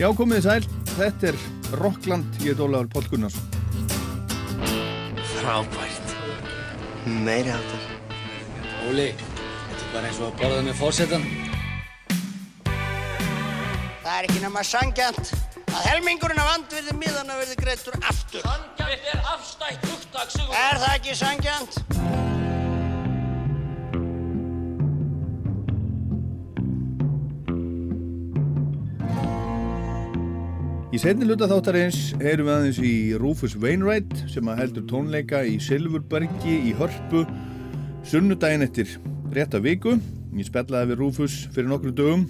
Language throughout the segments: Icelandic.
Já, komið sæl, þetta er Rockland, ég er Ólaður Pól Gunnarsson. Frábært. Meiri áttar. Óli, þetta er bara eins og að borða með fórsetan. Það er ekki nema sangjant að helmingurinn af andvirði miðana verði greittur aftur. Sangjant er afstætt hugtak, Sigur. Er það ekki sangjant? Í setni hluta þáttarins heyrum við aðeins í Rufus Wainwright sem að heldur tónleika í Silfurbergi í Hörpu sunnudaginn eftir rétta viku. Ég spellaði við Rufus fyrir nokkru dögum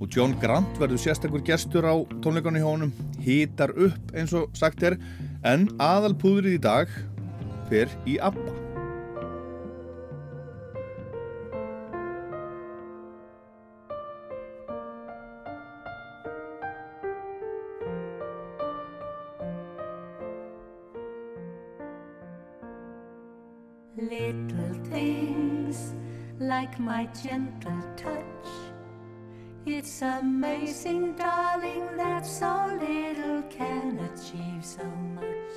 og John Grant verður sérstakur gestur á tónleikannu hjá honum, hítar upp eins og sagt er, en aðalpúðrið í dag fer í ABBA. Like my gentle touch. It's amazing, darling, that so little can achieve so much.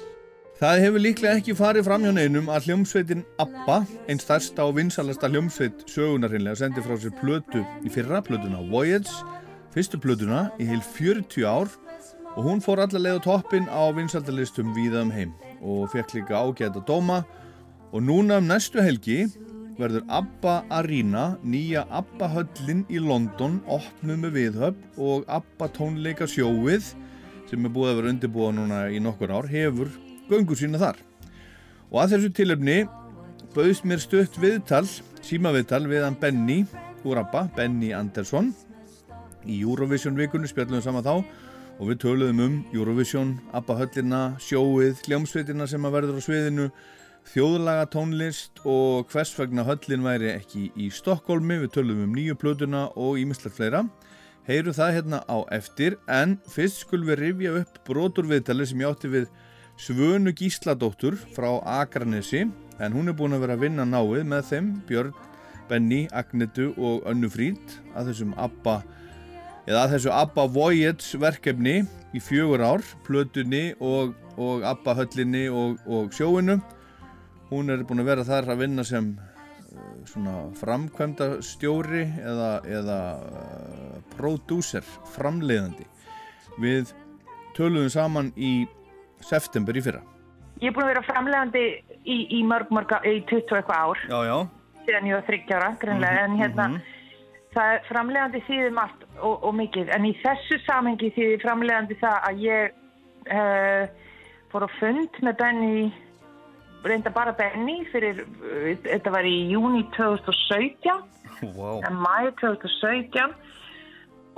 Það hefur líklega ekki farið fram hjá neinum að hljómsveitin ABBA, einn stærsta og vinsalasta hljómsveit sögunarhinlega, sendi frá sér plötu í fyrra plötuna Voyage, fyrstu plötuna í heil 40 ár og hún fór allarlega á toppin á vinsaldalistum víða um heim og fekk líka ágæta dóma og núna um næstu helgi verður ABBA Arena, nýja ABBA höllin í London, opnuð með viðhöfn og ABBA tónleika sjóið sem er búið að vera undirbúa núna í nokkur ár, hefur göngur sína þar. Og að þessu tilöfni bauðst mér stutt viðtal, símaviðtal við hann Benny úr ABBA, Benny Andersson í Eurovision vikunni, spjallum við saman þá og við töluðum um Eurovision, ABBA höllina, sjóið, hljómsveitina sem að verður á sviðinu þjóðlaga tónlist og hvers vegna höllin væri ekki í Stokkólmi, við tölum um nýju plötuna og ímislegt fleira. Heyru það hérna á eftir en fyrst skulum við rifja upp brotur viðtali sem ég átti við Svönu Gísladóttur frá Akranesi en hún er búin að vera að vinna náið með þeim Björn, Benny, Agnetu og Önnu Frít að þessum ABBA eða að þessu ABBA Voyage verkefni í fjögur ár, plötunni og, og ABBA höllinni og, og sjóinu Hún er búin að vera þar að vinna sem svona framkvæmda stjóri eða, eða uh, prodúser, framleiðandi. Við töluðum saman í september í fyrra. Ég er búin að vera framlegandi í, í mörg, mörg, í 20 eitthvað ár, Já, já. síðan ég var þryggjára, greinlega, en hérna, það er framlegandi þýðir margt og, og mikið, en í þessu samengi þýðir framlegandi það að ég uh, fór á fund með Benny, reynda bara Benny fyrir, uh, þetta var í júni 2017, Wow. en mæi 2017,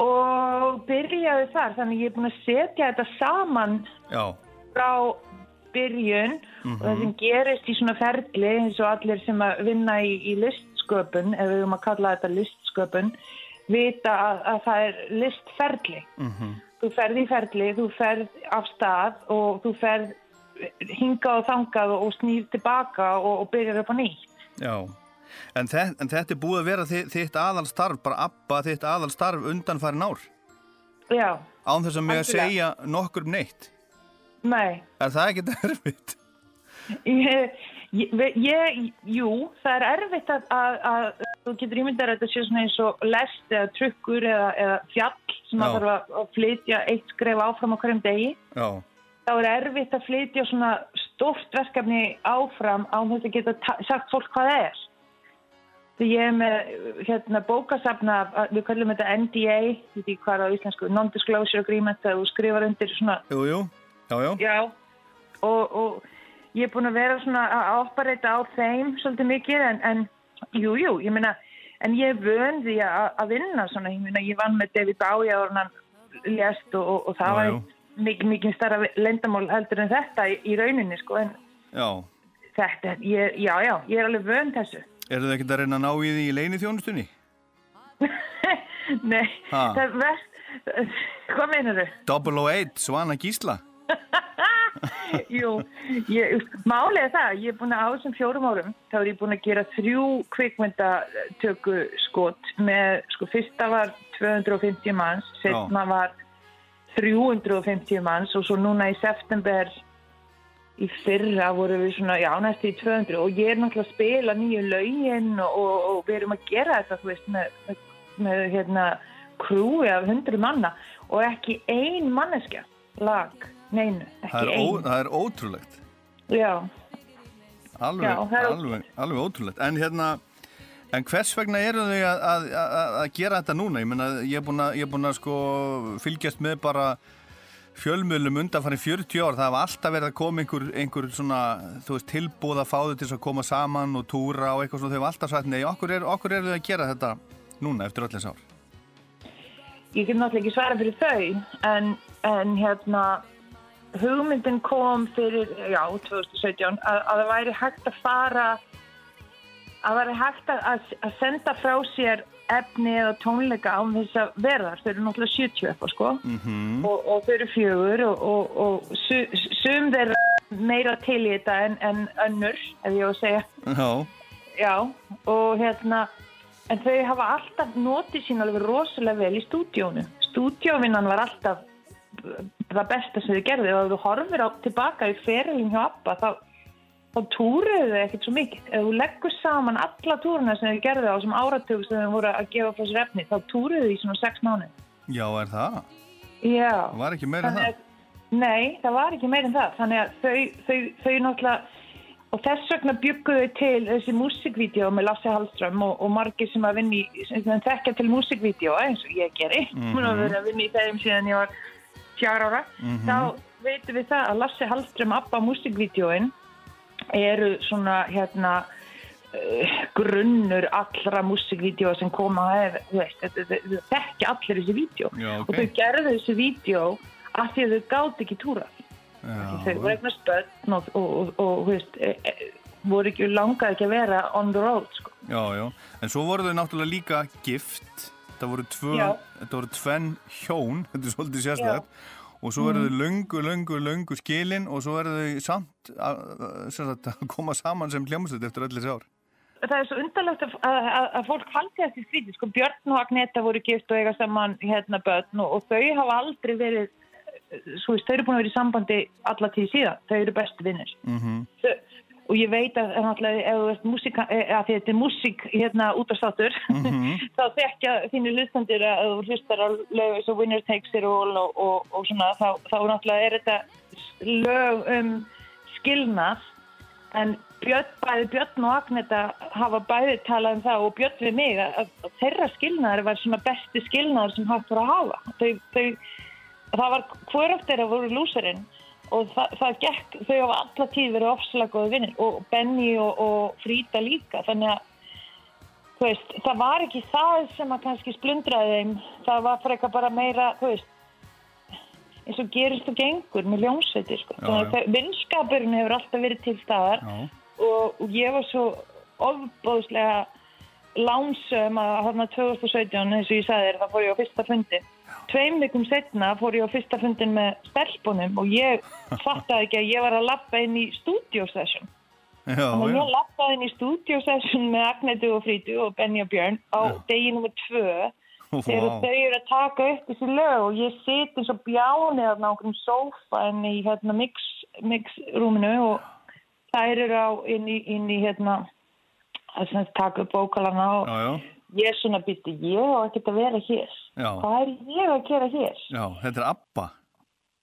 og byrjaði þar, þannig ég er búin að setja þetta saman Já, frá byrjun. Og það sem gerist í svona ferli eins og allir sem að vinna í, í listsköpun, ef við höfum að kalla þetta listsköpun, vita að, að það er listferli. Þú ferð í ferli, þú ferð af stað og þú ferð hingað og þangað og snýr tilbaka og, og byrjar upp á nýtt. já. En, þe en þetta er búið að vera þi þitt aðalstarf, bara ABBA þitt aðalstarf undanfærin ár. Já, Án þess að mig að segja nokkur um neitt. nei. Er það ekki erfitt? Ég, ég, jú, það er erfitt að, að, að þú getur ímyndar að þetta sé svona eins og lest eða trukkur eða, eða fjall sem Já. að þarf að, flytja eitt skref áfram á hverjum degi. Já, Þá er erfitt að flytja svona stórt verkefni áfram á þess að geta ta- sagt fólk hvað það er. Því ég er með hérna, bókasafna, af- við kallum þetta NDA, hvað er á íslensku, Non-Disclosure Agreement, að þú skrifar undir svona jú, jú. Já, já. Já, og, og ég er búin að vera svona að ápareita á þeim svolítið mikið en, en jú, jú, ég meina, en ég er vön því að, vinna svona, ég meina, ég vann með David áður en hann lést og, og, og það Já, var já. Mikið, mikið starra lendamál heldur en þetta í, í rauninni, sko, en Já. þetta, ég, já, já, ég er alveg vön þessu. Eru þið ekkert að reyna að ná í því í leini þjónustunni? Nei, Ha. það er verst, hvað meinar þau? 008, Svana Gísla. Jú, ég, er það, ég er búin að á þessum fjórum árum, þá er ég búin að gera þrjú kvikmyndatöku skot með, sko, fyrsta var 250 manns, setna var 350 manns og svo núna í september í fyrra voru við svona, já, næstu í 200 og ég er náttúrulega að spila nýju lögin og, og, og við erum að gera þetta, þú veist, með, með, með hérna, krúi af 100 manna og ekki ein manneskja lag, neinu, Það ekki er, ó, ein. það er ótrúlegt. Já, Alveg, Já, það alveg, alveg ótrúlegt. En hérna, en hvers vegna eru þau að, að, að, að gera þetta núna? Ég meina, ég er búin að, er sko fylgjast með bara fjölmjölum undanfarið 40 ár. Það hafa alltaf verið að koma einhver, einhver svona, veist, tilbúð að fá þau til að koma saman og túra og eitthvað svona. Þau hafa alltaf sagt, nei, okkur er, eru þau að gera þetta núna eftir öll þess ár. ég get náttúrulega ekki svara fyrir þau en, en hérna hugmyndin kom fyrir já, 2017 að, að það væri hægt að fara að það væri hægt að, að, senda frá sér efni eða tónleika án þess að verða þau eru náttúrulega 70 eitthvað sko. Mm og, og þau eru fjögur og, og, og su, sum þeirra meira til í þetta en, en önnur ef ég á að segja. Já, Já, og hérna, en þau hafa alltaf notið sín alveg rosalega vel í stúdíónu. Stúdíóvinnan var alltaf það besta sem þau gerði og ef þú horfir á, tilbaka í ferilin hjá Abba þá, þá túruðu ekkert svo mikið. Ef þú leggur saman alla túruna sem þau gerði á þessum áratug sem þau voru að gefa frá sér efni, þá túruðu í svona sex mánu. já, er það? Já. Það var ekki Þannig það? að- Nei, það var ekki meir en það. Þannig að þau, þau, þau náttúrulega, og þess vegna bygguðu til þessi músikvídeó með Lasse Hallström og, og margir sem að vinni, sem þekkja til músikvídeó eins og ég geri. Mm -hmm. að vera að vinna í þeim síðan ég var fjár ára. Þá veitum við það að Lasse Hallström Abba músikvídeóin eru svona hérna uh, grunnur allra músikvídeó sem koma að, þekkja allir þessi vídeo Já, ok. og þau gerðu þessi vídeo af því að þau gátt ekki túrað þau voru eignast börn og, og, og, veist, e, e, voru ekki langað ekki að vera on the road sko. já, já. En svo voru þau náttúrulega líka gift. Það voru tvö, voru tvenn hjón, þetta er svolítið sérstætt. Og svo eru þau löngu, löngu, löngu skilin og svo eru þau samt að, að, að koma saman sem hljómsveit eftir öll þessi ár. það er svo undarlegt að, að, fólk haldi þessi skrítið sko, Björn og Agneta voru gift og eiga saman hérna börn og, og þau hafa aldrei verið eh, svo veist, þau eru búin að vera í sambandi alla tíð síðan, þau eru bestu vinnir Mm Þau- og ég veit að að músika, eh, að þetta er músík hérna út af státur þá þekkja þínir hlustandir að þú hlustar á lög eins og Winner Takes It All og, og, og svona þá, þá náttúrulega er þetta lög um skilnað. En Björn, bæði Björn og Agneta hafa bæði talað um það og Björn við mig að, að þeirra skilnaður var svona besti skilnaður sem hægt var að hafa. Þau, þau, það var hvoroft þeirra voru lúserinn og það, það gekk, þau hafa alla tíð verið ofslega góði vinnir og Benny og, og Frida líka. Þannig að veist, það var ekki það sem að kannski splundraði þeim. Það var frekar bara meira veist eins og gerist og gengur með ljónsveitir sko. Vinskapurinn hefur alltaf verið til staðar. Og, og ég var svo ofbóðslega lánsum að þarna 2017 eins og ég sagði þér, það fór ég á fyrsta fundi tveim vikum setna fór ég á fyrsta fundin með stelpunum og ég fattaði ekki að ég var að lappa inn í studio session já, Þannig að já. ég lappaði inn í studio session með Agnetu og Frítu og og Björn á degi nummer tvö þegar Vá. þau eru að taka upp þessi lög og ég sit eins og bjáni á einhverjum sófa inn í hérna mix, mixrúminu og þær eru á inn í, inn í hérna að taka upp bókalana og Já, já, ég er svona býtti, ég á ekkert að vera hér Já. hvað er ég að gera hér? já, þetta er ABBA.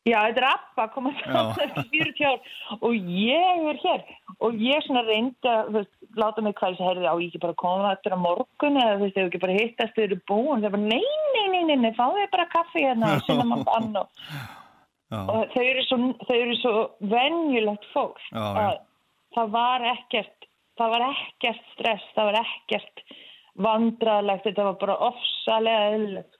Já, þetta er Abba koma saman eftir 40 ár og ég er hér og ég svona reyndi að veist, láta mig hvað þess að herði á ég ekki bara koma eftir að morgun eða þú veist, þau ekki bara hittast þau eru búin þau bara nei, nei, nei, nei, nei, fáðu þau bara kaffi hérna og sinna maður bann og, þau eru svo, þau eru svo venjulegt fólk já. að það var ekkert það var ekkert stress, það var ekkert vandraðlegt, þetta var bara ofsalega eðlilegt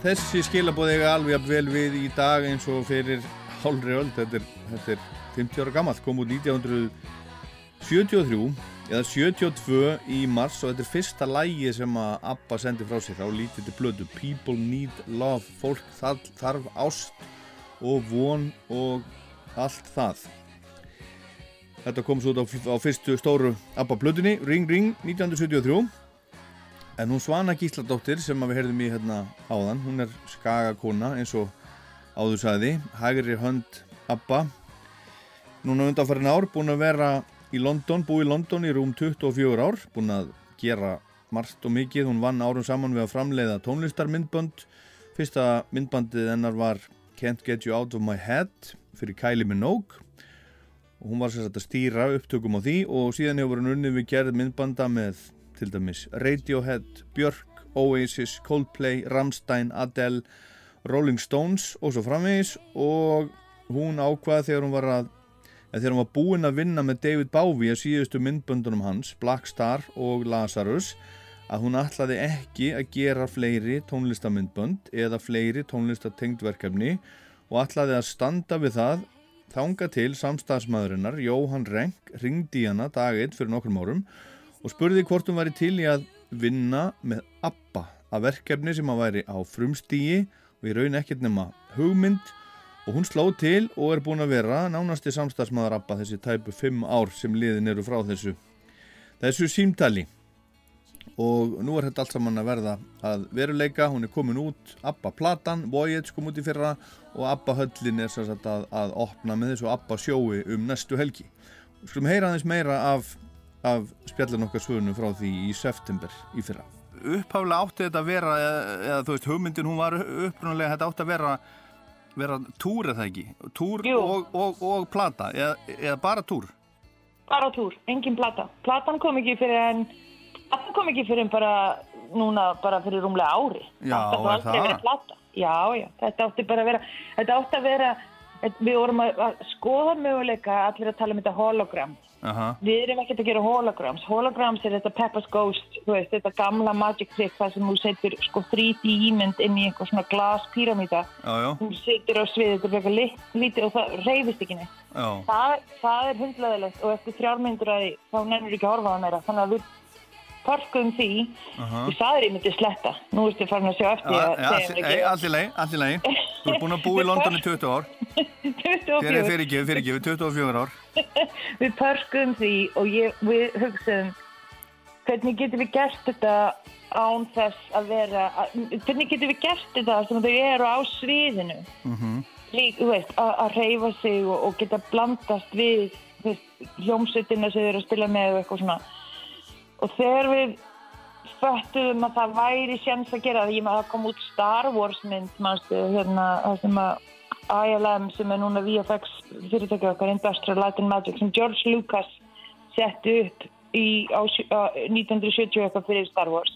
þessi skilabóð eiga alveg vel við í dag eins og fyrir hálfri öld. Þetta þetta er 50 ára gammalt, kom út 1973 eða 72 í mars og þetta er fyrsta lægi sem að ABBA sendi frá sér á lítið blödu People Need Love, fólk þarf, ást og von og allt það. Þetta kom svo á, á fyrstu stóru ABBA blöðunni, Ring Ring 1973 en hún Svana Gísladóttir sem við heyrðum í hérna áðan, hún er skagakona eins og áður sagði, hægri hönd ABBA. Núna undanfærin ár búin að vera í London, búið í London í rúm 24 ár, búin að gera margt og mikið, hún vann árum saman við að framleiða tónlistarmyndbönd. Fyrsta myndbandið hennar var Can't Get You Out of My Head fyrir Kylie Minogue. Og hún var sér að stýra upptökum á því og síðan hefur hún unnið við gerð myndbanda með til dæmis Radiohead, Björk, Oasis, Coldplay, Rammstein, Adele, Rolling Stones og svo framvegis. Og hún ákvaði þegar hún var að þegar hún var búinn að vinna með David Bowie að síðustu myndböndunum hans, Black Star og Lazarus að hún ætlaði ekki að gera fleiri tónlistamyndbönd eða fleiri tónlistatengdverkefni og ætlaði að standa við það þanga til samstagsmaðurinnar Jóhann Renk ringdi hana dag eitt fyrir nokkrum árum og spurði hvort hún væri til í að vinna með ABBA að verkefni sem að væri á frumstígi og í raun ekkert nema hugmynd. Og hún sló til og er búin að vera nánasti samstagsmaður ABBA þessi tæpu fimm ár sem liðin eru frá þessu þessu símtali. Og nú er þetta allt saman að verða að veruleika, hún er komin út ABBA platan, Voyage kom út í fyrra og ABBA höllin er sagt, að, að opna með þessu ABBA sjói um næstu helgi. Við skulum heyra aðeins meira af, af spjallin okkar svönu frá því í september í fyrra. Upphaflega átti þetta að vera, eða, eða þú veist, hugmyndin hún var upprunalega, þetta átti að vera, vera túr eða ekki? Túr og, og, og plata, eða, eða bara túr? Bara túr, engin plata. Platan kom ekki fyrir en, platan kom ekki fyrir en bara, núna bara fyrir rúmlega ári. Já, er var aldrei það? verið plata. Já, já, þetta átti bara að vera, þetta átti að vera, við vorum að, skoða möguleika allir að tala um þetta hologram. Aha, Við erum ekkert að gera holograms. Holograms er þetta Peppa's Ghost, veist, þetta gamla magic trick þar sem þú setur sko 3D ímynd inn í einhver svona glas píramíta. já, já, Þú setur á sviðið, þetta er eitthvað lit, lítið og það reyfist ekki neitt. já, Það, það er hundleðilegt og eftir þrjármyndur þá nennur ekki að horfa á það meira. Þannig að við parkuðum því, Aha. við sagðir ég myndi sletta. Nú ertu farin að sjá eftir Já, að já, allt í- ei, allt í leið, allt í leið. Þú ert búin að búa í London í 20 ár. Fyrir, 24. fyrirgefið, fyrirgefið, 24 ár. við pörkuðum því og ég, við hugsaðum hvernig getum við gert þetta án þess að vera að, hvernig getum við gert þetta sem þau eru á sviðinu Lík, þú veist, að, að reyfa sig og, og geta blandast við hljómsveitina sem þau eru að spila með og eitthvað svona og þegar við föttuðum að það væri sjans að gera ég maður það kom út Star Wars mynd, mannstu, hérna, sem að ILM sem er núna VFX fyrirtækja okkar, Industrial Light and Magic sem George Lucas setti upp í, á, á 1970 eitthvað fyrir Star Wars.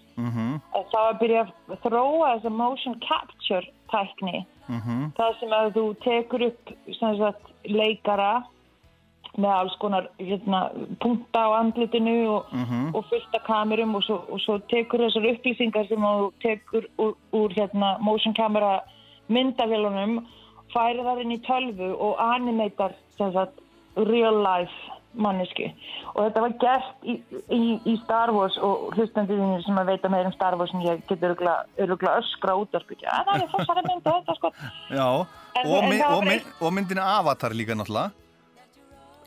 Að það var að byrja að þróa þessa motion capture tækni. Mhm, það sem að þú tekur upp sem sagt, leikara með alls konar hérna, punta á andlitinu og, og fullt af kamerum og svo, og svo tekur þessar upplýsingar sem þú tekur úr, úr hérna, motion camera myndavélunum færi þar inn í tölvu og animatar sem sagt, real life manneski og þetta var gert í, í, í Star Wars og hlustendiðinir sem að veita meira um Star Wars en ég getur öruglega öskra út að það er þessari mynd og þetta sko já. En- Og, en það var og, og myndina Avatar líka náttúrulega.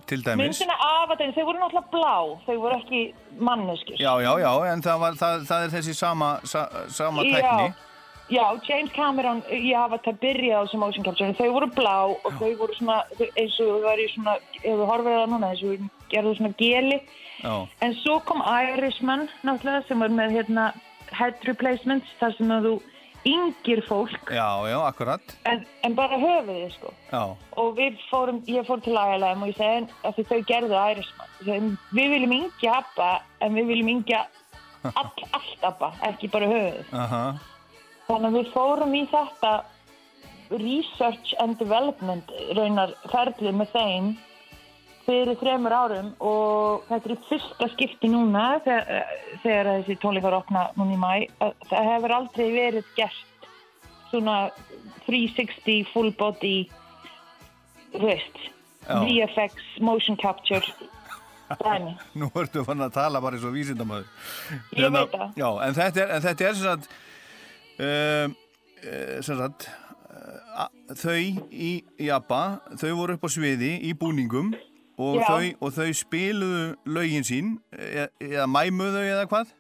Til dæmis. myndina af að þau voru náttúrulega blá þau voru ekki manneskir Já, já, já, en það, var, það, það er þessi sama, sa, sama tækni. já, James Cameron í Avatar byrjaði á þessu motion capture þau voru blá og þau voru svona eins og þau var í svona, ef þú horfið það núna eins og þau gerðu svona geli. Já, en svo kom Irishman náttúrulega sem var með hérna head replacements þar sem að þú yngir fólk. Já, já, akkurat. en, en bara höfuðið sko. Já, og við fórum, ég fór til ILM og ég segi að þau gerðu Irishman Ég segi, við viljum yngja ABBA en við viljum yngja all, allt ABBA, ekki bara höfuðið. Aha, þannig að við fórum í þetta research and development raunar ferlið með þeim fyrir þremur árum og þetta er fyrsta skipti núna þegar, þegar þessi tónleikar opna núna í mæ að það hefur aldrei verið gert svona 360 full body þú veist Já. VFX motion capture dæmi Nú ertu fann að tala bara eins og vísindamæður. Ég veit það. Já, en þetta er, en þetta er sem sagt, um, sem sagt, uh, þau í, í ABBA, þau voru upp á sviði í búningum og, þau, og þau spiluðu lögin sín, e, eða mæmuðu þau eða hvað?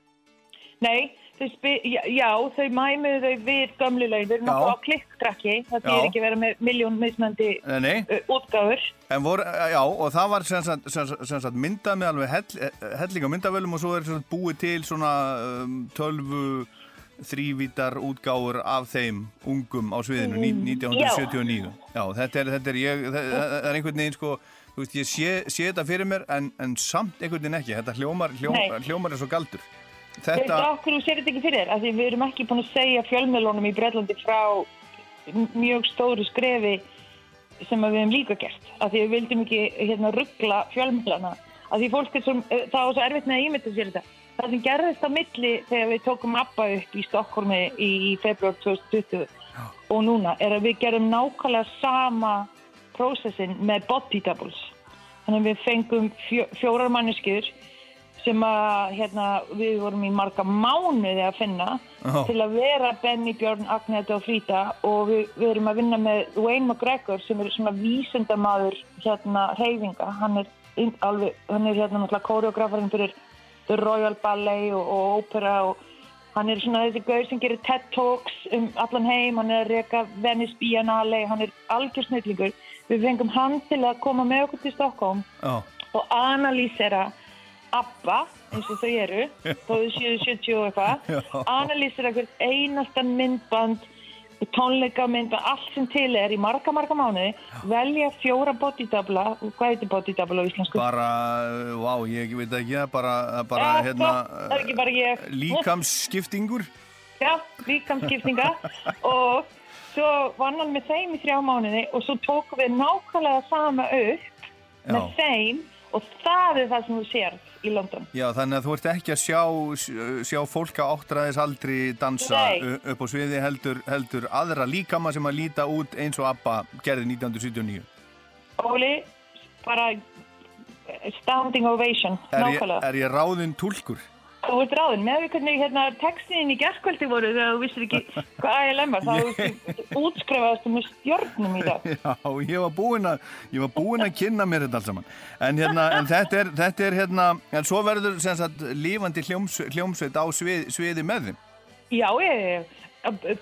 Nei, þau spi, já, já, þau mæmuðu þau við gömlu lögin, þau eru Já. náttúrulega á klikktrakki, það er ekki verið með miljón uh, útgáfur. En voru, já, og það var sem sagt, sem sagt, sem sagt myndað með alveg hell, hellinga myndavölum og svo er búið til svona um, tölvu þrývítar útgáfur af þeim ungum á sviðinu ní- 1979. Já, þetta er, þetta er ég, það er einhvern veginn sko, þú veist, ég sé, sé þetta fyrir mér en, en samt einhvern veginn ekki. Þetta hljómar, hljómar, hljómar er svo galdur. Þetta... Þetta, Okkur þú sér þetta ekki fyrir þér, af því við erum ekki búin að segja fjölmiðlunum í Breitlandi frá mjög stóru skrefi sem við hefum líka gert. Af því við vildum ekki hérna, ruggla fjölmiðlana. Af því fólk er svo, eh, það var svo erfitt með að ímynda sér þetta. Það sem gerðist á milli þegar við tókum ABBA upp í Stokkólmi í, februar 2020 og núna er að við gerum nákvæmlega sama prósessin með body doubles. Þannig að við fengum fjó, fjórar manneskjur sem að hérna, við vorum í marga mánuði að finna Já. til að vera Benny, Björn, Agneta og Frida og við, við erum að vinna með Wayne McGregor sem er svona vísindamaður hérna reyfinga, hann er alveg, hann er hérna náttúrulega koreografarinn fyrir The Royal Ballet og, og Opera og hann er svona þessi gaur sem gerir TED Talks um allan heim, hann er að reka Venice Biennale, hann er algjör snillingur við fengum hann til að koma með okkur til Stockholm já, og analýsera ABBA, eins og þau eru séu 70 og eitthvað. Analýsera hvert einasta myndband tónleika myndband, allt sem til er í marga, marga mánuði. Velja fjóra bodydabla hvað heitir bodydabla á íslensku? bara, vá, ég veit ekki það, bara, bara, Ja, hérna, það ekki bara ég. líkamsskiptingur. Já, líkamskiptinga og svo vann hann með þeim í þrjá mánuði og svo tókum við nákvæmlega sama upp með Já. þeim og það er það sem þú sérð í London Já, þannig að þú ert ekki að sjá, sjá fólk á áttræðis aldri dansa Nei. upp á sviði heldur, heldur aðra líkama sem að líta út eins og ABBA gerði 1979. Óli, bara standing ovation, Er ég, nákvæmlega. er ég ráðinn túlkur? Þú ert ráðin, með við hvernig hérna, textin í gerðkvöldi voru þegar þú vissir ekki hvað ILM var, þá útskrifaðast með stjörnum í dag. Já, ég var búinn að, búinn að kynna mér þetta allt saman. En, hérna, en þetta, er, þetta er hérna, en svo verður sagt lífandi hljóms, hljómsveit á svið, sviði með þeim. Já, ég,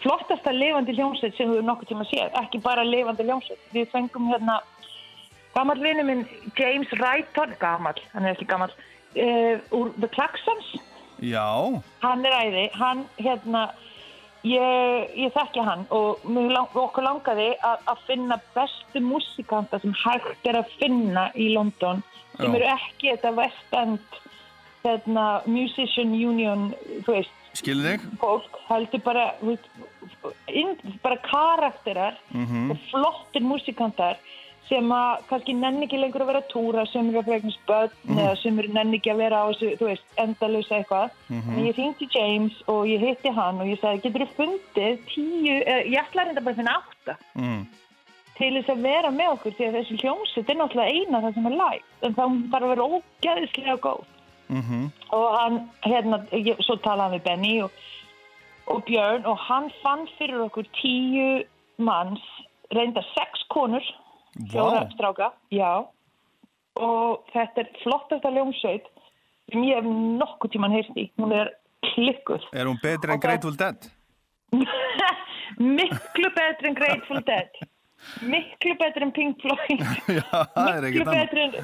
flottasta lifandi hljómsveit sem þú hefur nokkuð tíma séð, ekki bara lifandi hljómsveit. Við fengum hérna, gammal vinnu minn James Wrighton, gammal, hann er ekki gammal, uh, úr The Klaxons. Já, hann er æði, hann hérna ég, ég þekki hann og lang, okkur langaði að, að finna bestu músikanta sem hægt er að finna í London sem Já. eru ekki þetta West End hérna, Musician Union þú veist, skilur þig? fólk heldur bara bara karakterar Mhm. og flottir músikantar sem að kannski nenni ekki lengur að vera túra sem eru að fregnast börn Mhm. eða sem eru nenni ekki að vera á þessu, þú veist, endalösa eitthvað. Mhm. En ég hringdi James og ég hitti hann og ég sagði, getur þú fundið tíu, eh, ég ætla reynda bara að finna átta Mm. til þess að vera með okkur því að þessi hljómsveit er náttúrulega eina það sem er live en það þarf að vera ógeðislega góð Mm og hann, hérna, ég, svo talaði við Benny og, og Björn og hann fann fyrir okkur tíu manns, reynda sex konur, fjóra stráka, já, og þetta er flottasta ljómsveit sem ég hef nokkuð tíman heyrst í, hún er klikkuð. Er hún betri en. Grateful Dead? Miklu betri en Grateful Dead, miklu betri en Pink Floyd. Já, það er ekkert miklu betri en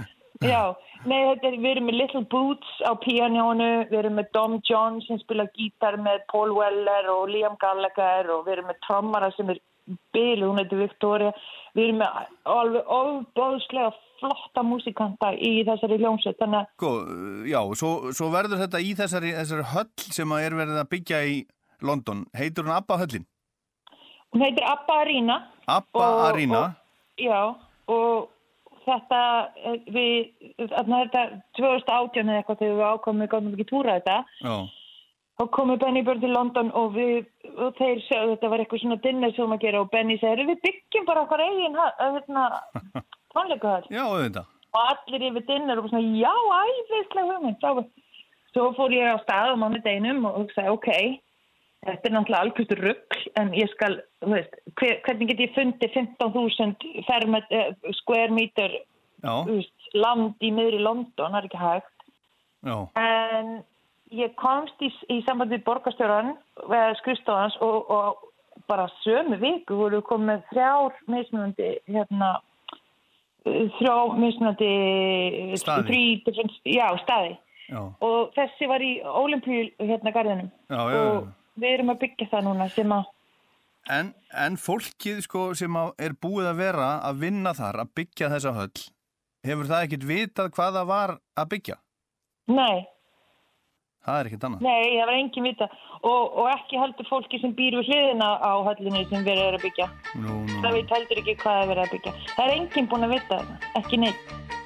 já, nei, þetta er, við erum með Little Boots á píanónu, við erum með Dom John sem spila gítar með Paul Weller og Liam Gallagher og við erum með trommara sem er Bill, hún heitir Victoria við erum með alveg ofbóðslega flotta músikanta í þessari hljómsveit, þannig að Sko, já, svo, svo verður þetta í þessari, þessari höll sem að er verið að byggja í London. Heitur hún Abba höllin? hún heitir Abba Arena Abba Og- Arena? og- Já, og þetta, eh, við, þarna þetta 2018 eða eitthvað þegar við ákomum við gáðum ekki túra þetta, Já. Og komu Benny Björn til London og, við, og þeir sögðu þetta var eitthvað svona dinner sem að gera og Benny segir við byggjum bara okkar eigin hérna, Já, auðvitað. og allir yfir dinner og svona já, æðislega hugmynd svo, fór ég á stað á mánudeginum og hugsaði ok þetta er náttúrulega algjörður rugg en ég skal, þú veist, hver, hvernig get ég fundið 15.000 fermet, uh, square meter veist, land í miðri London, það er ekki hægt. Já, en ég komst í, í samband við borgarstjóran eða skrifstofans og, og bara sömu viku voru komið þrjár mismunandi hérna þrjá mismunandi Staði. þrý já, staði. Já, og þessi var í Olympíu hérna garðinum. Já, og við erum að byggja það núna sem að En, en fólkið sko sem er búið að vera að vinna þar, að byggja þessa höll, hefur það ekkit vitað hvað það var að byggja? nei, Það er ekkit annað. nei, það var engin vita. Og, og ekki heldur fólki sem býr við hliðina á höllinni sem verið er að byggja. Nú, nú, það veit heldur ekki hvað það er verið að byggja. Það er enginn búin að vita það, ekki neitt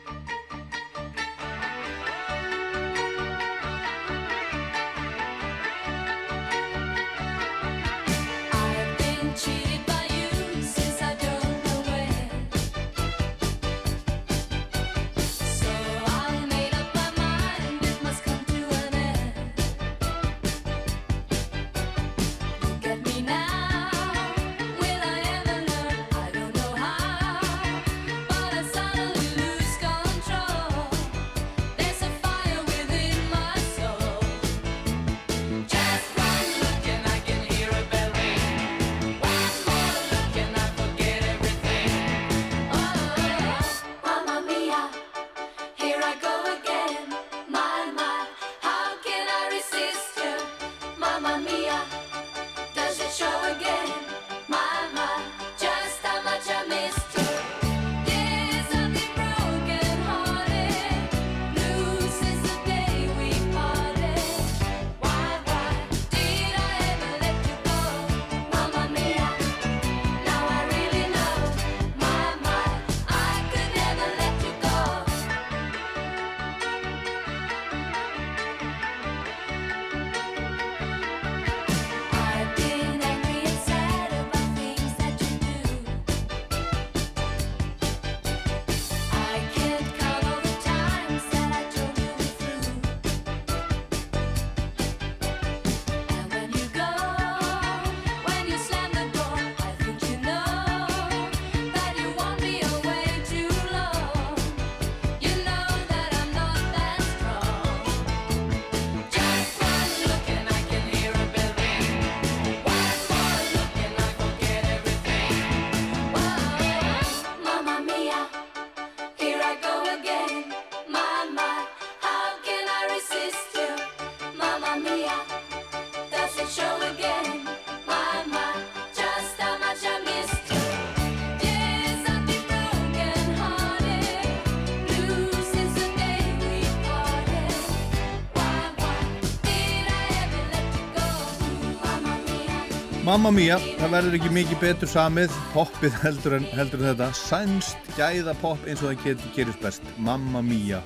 Mamma mía, það verður ekki mikið betur samið, poppið heldur en, heldur en þetta, sænst gæða popp eins og það getur gerist best, Mamma mía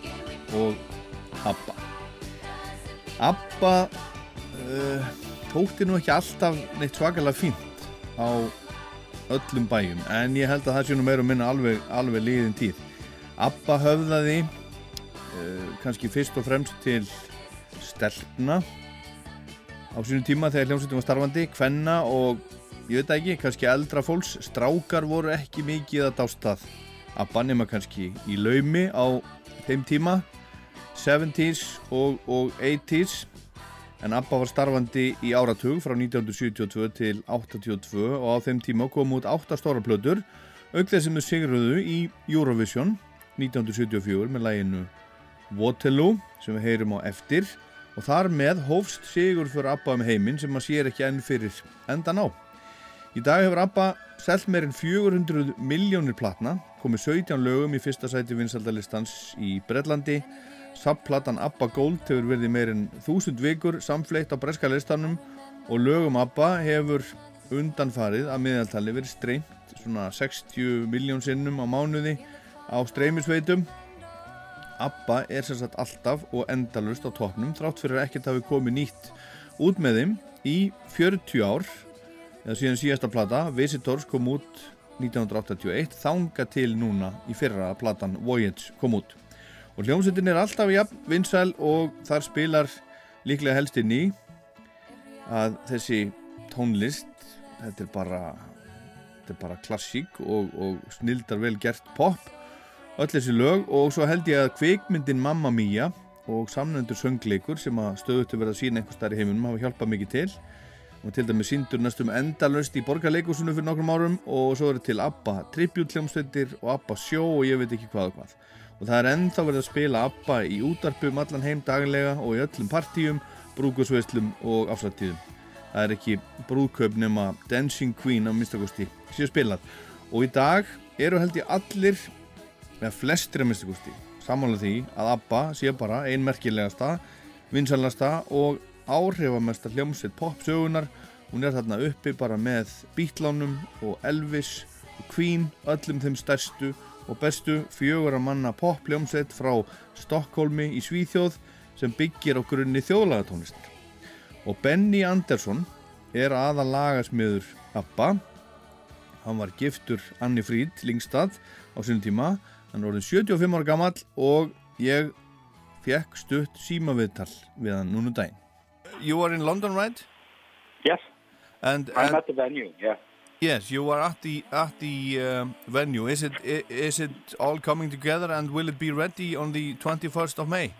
og Abba. Abba uh, tókti nú ekki alltaf neitt svakalega fínt á öllum bæjum, en ég held að það sé nú meira og minna alveg, alveg liðin tíð. Abba höfðaði uh, kannski fyrst og fremst til stelpna á sínum tíma þegar hljómsveitum var starfandi, kvenna og ég veit ekki, kannski eldra fólks, strákar voru ekki mikið að dástað að bannima kannski í laumi á þeim tíma 70s og, og 80s en ABBA var starfandi í áratug frá 1972 til 82 og á þeim tíma kom út 8 stóra plötur auk þess sem þau sigruðu í Eurovision 1974 með læginu Waterloo sem við heyrum á eftir og þar með hófst sigur fyrir ABBA um heiminn sem maður sér ekki enn fyrir endan á. Í dag hefur ABBA selt meirinn 400 miljónir platna, komið 17 lögum í fyrsta sæti vinsaldalistans í Breitlandi, subplatan ABBA Gold hefur verið meirinn 1000 vikur samfleitt á breska listanum og lögum ABBA hefur undanfarið að miðaltali verið streymt svona 60 miljón sinnum á mánuði á streymisveitum ABBA er sem sagt alltaf og endalust á toppnum þrátt fyrir að ekkert hafi komið nýtt út með þeim í 40 ár eða síðan síðasta plata Visitors kom út 1981 þanga til núna í fyrra að platan Voyage kom út. Og hljómsveitin er alltaf jafn vinsæl og þar spilar líklega helst inn í að þessi tónlist þetta er bara bara klassík og, og snildar vel gert pop öll þessi lög og svo held ég að kvikmyndin Mamma Mia og samnöndur söngleikur sem að stöðutu verða að sína einhver starf í heiminum hafa hjálpað mikið til. Og til dæmis síndur næstum endalöst í borgarleikusinu fyrir nokkrum árum og svo eru til ABBA tributhljómsveitir og ABBA sjó og ég veit ekki hvað og hvað. Og það er ennþá verið að spila ABBA í útarpum allan heim daglega og í öllum partíum, brúkusveislum og afslættíðum það er ekki brúðkaup nema Dancing Queen á minnstakosti séu spilað. Og í dag eru held ég allir eða flestir að minnstakosti samanlega því að ABBA sé bara einmerkilegasta, vinsalasta og áhrifamesta hljómsveit popsögunar hún er þarna uppi bara með Beatlánum og Elvis og Queen, öllum þeim stærstu og bestu fjögura manna popljómsveit frá Stokkólmi í Svíþjóð sem byggir á grunni þjóðlagatónlistar. Og Benny Andersson er aða lagasmiður ABBA. Hann var giftur Anni Fríd Lingstad á sínum tíma hann er orðin 75 ára gamall og ég fekk stutt símaviðtal við hann núna um daginn You are in London, right? Yes, And, I'm and at the venue. Yeah. yes, you are at the at the um, venue. Is it is it all coming together and will it be ready on the 21st of May?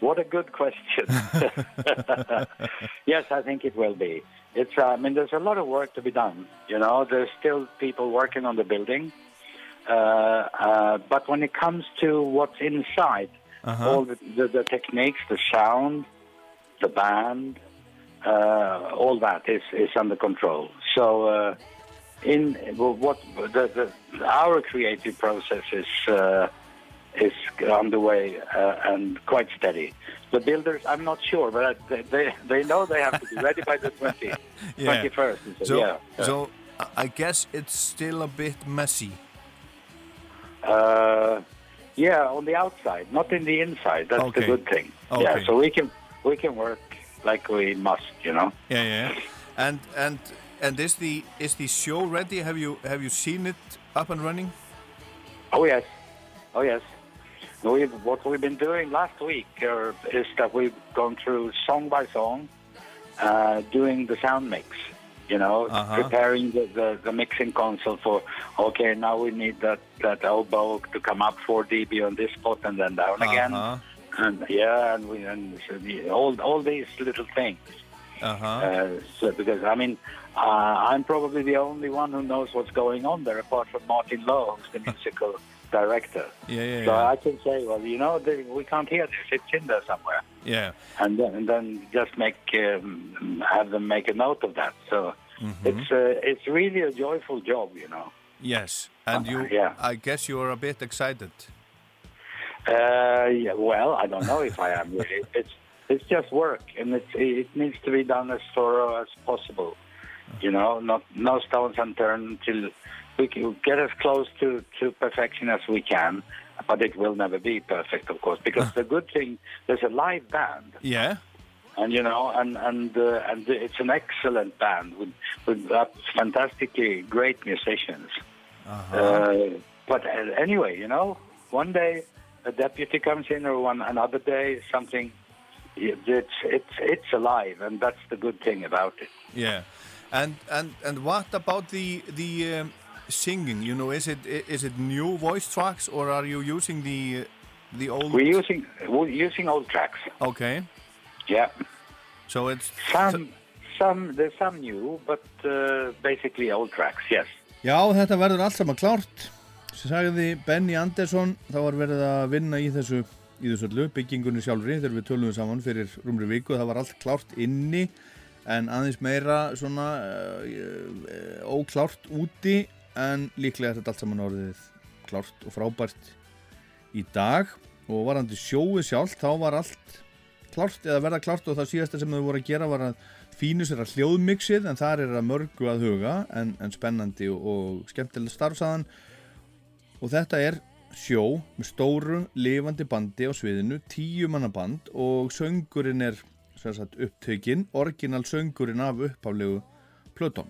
What a good question. yes, I think it will be. It's. Uh, I mean, there's a lot of work to be done. You know, there's still people working on the building, but when it comes to what's inside, all the, the, the techniques, the sound, the band, uh, all that is is under control. So. Uh, in what the, the our creative process is uh, is underway uh, and quite steady. The builders, I'm not sure, but I- they they, know they have to be ready by the 20, 21st. So, So yeah. so I guess it's still a bit messy. Uh, yeah, on the outside, not in the inside. That's Okay. the good thing. Okay. Yeah, so we can we can work like we must, you know. Yeah, yeah. And and and is the is the show ready? Have you have you seen it up and running? Oh yes, oh yes. We what we've been doing last week uh, is that we've gone through song by song, uh, doing the sound mix. You know, Uh-huh. preparing the, the, the mixing console for. Okay, now we need that that oboe to come up 4 dB on this spot and then down again. Uh-huh. And yeah, and we and all all these little things. Uh-huh. Uh, so because I mean, uh, I'm probably the only one who knows what's going on there, apart from Martin Lowe, who's the musical director. Yeah, yeah, So yeah. I can say, well, you know, they, we can't hear this; it's in there somewhere, Yeah. and then, and then just make um, have them make a note of that. So Mm-hmm. it's uh, it's really a joyful job, you know. Yes. And you Yeah. I guess you are a bit excited. Uh, yeah, well, I don't know if I am really. It's it's just work, and it's, it needs to be done as thorough as possible. You know, not no stones unturned until we can get as close to, to perfection as we can. But it will never be perfect, of course, because the good thing there's a live band, Yeah. and you know, and and uh, and it's an excellent band with with uh, fantastically great musicians. Uh, but uh, anyway, you know, one day a deputy comes in, or one another day something. It's it's it's alive, and that's the good thing about it. Yeah. And and and what about the the um, singing? You know, is it is it new voice tracks or are you using the the old We're using we're using old tracks. Okay. Yeah, So it's some some there's some new, but uh, basically old tracks. Yes. Já, þetta verður allt saman klárt sem sagði Benny Andersson þá var verið að vinna í þessu í þessu öllu, byggingunni sjálfri þegar við tölum saman fyrir rúmri viku það var allt klárt inni en aðeins meira svona uh, óklárt úti en líklega er þetta allt saman orðið klárt og frábært í dag og varandi sjóið sjálf þá var allt klárt eða verða klárt og það síðasta sem þau voru að gera var að fínu sér að hljóðmixið en þar er að mörgu að huga en, en spennandi og, og skemmtilega starfsaðan og þetta er sjó með stóru lifandi bandi á sviðinu, tíu manna band og söngurinn er sagt upptökin, orginal söngurinn af upphaflegu plötum.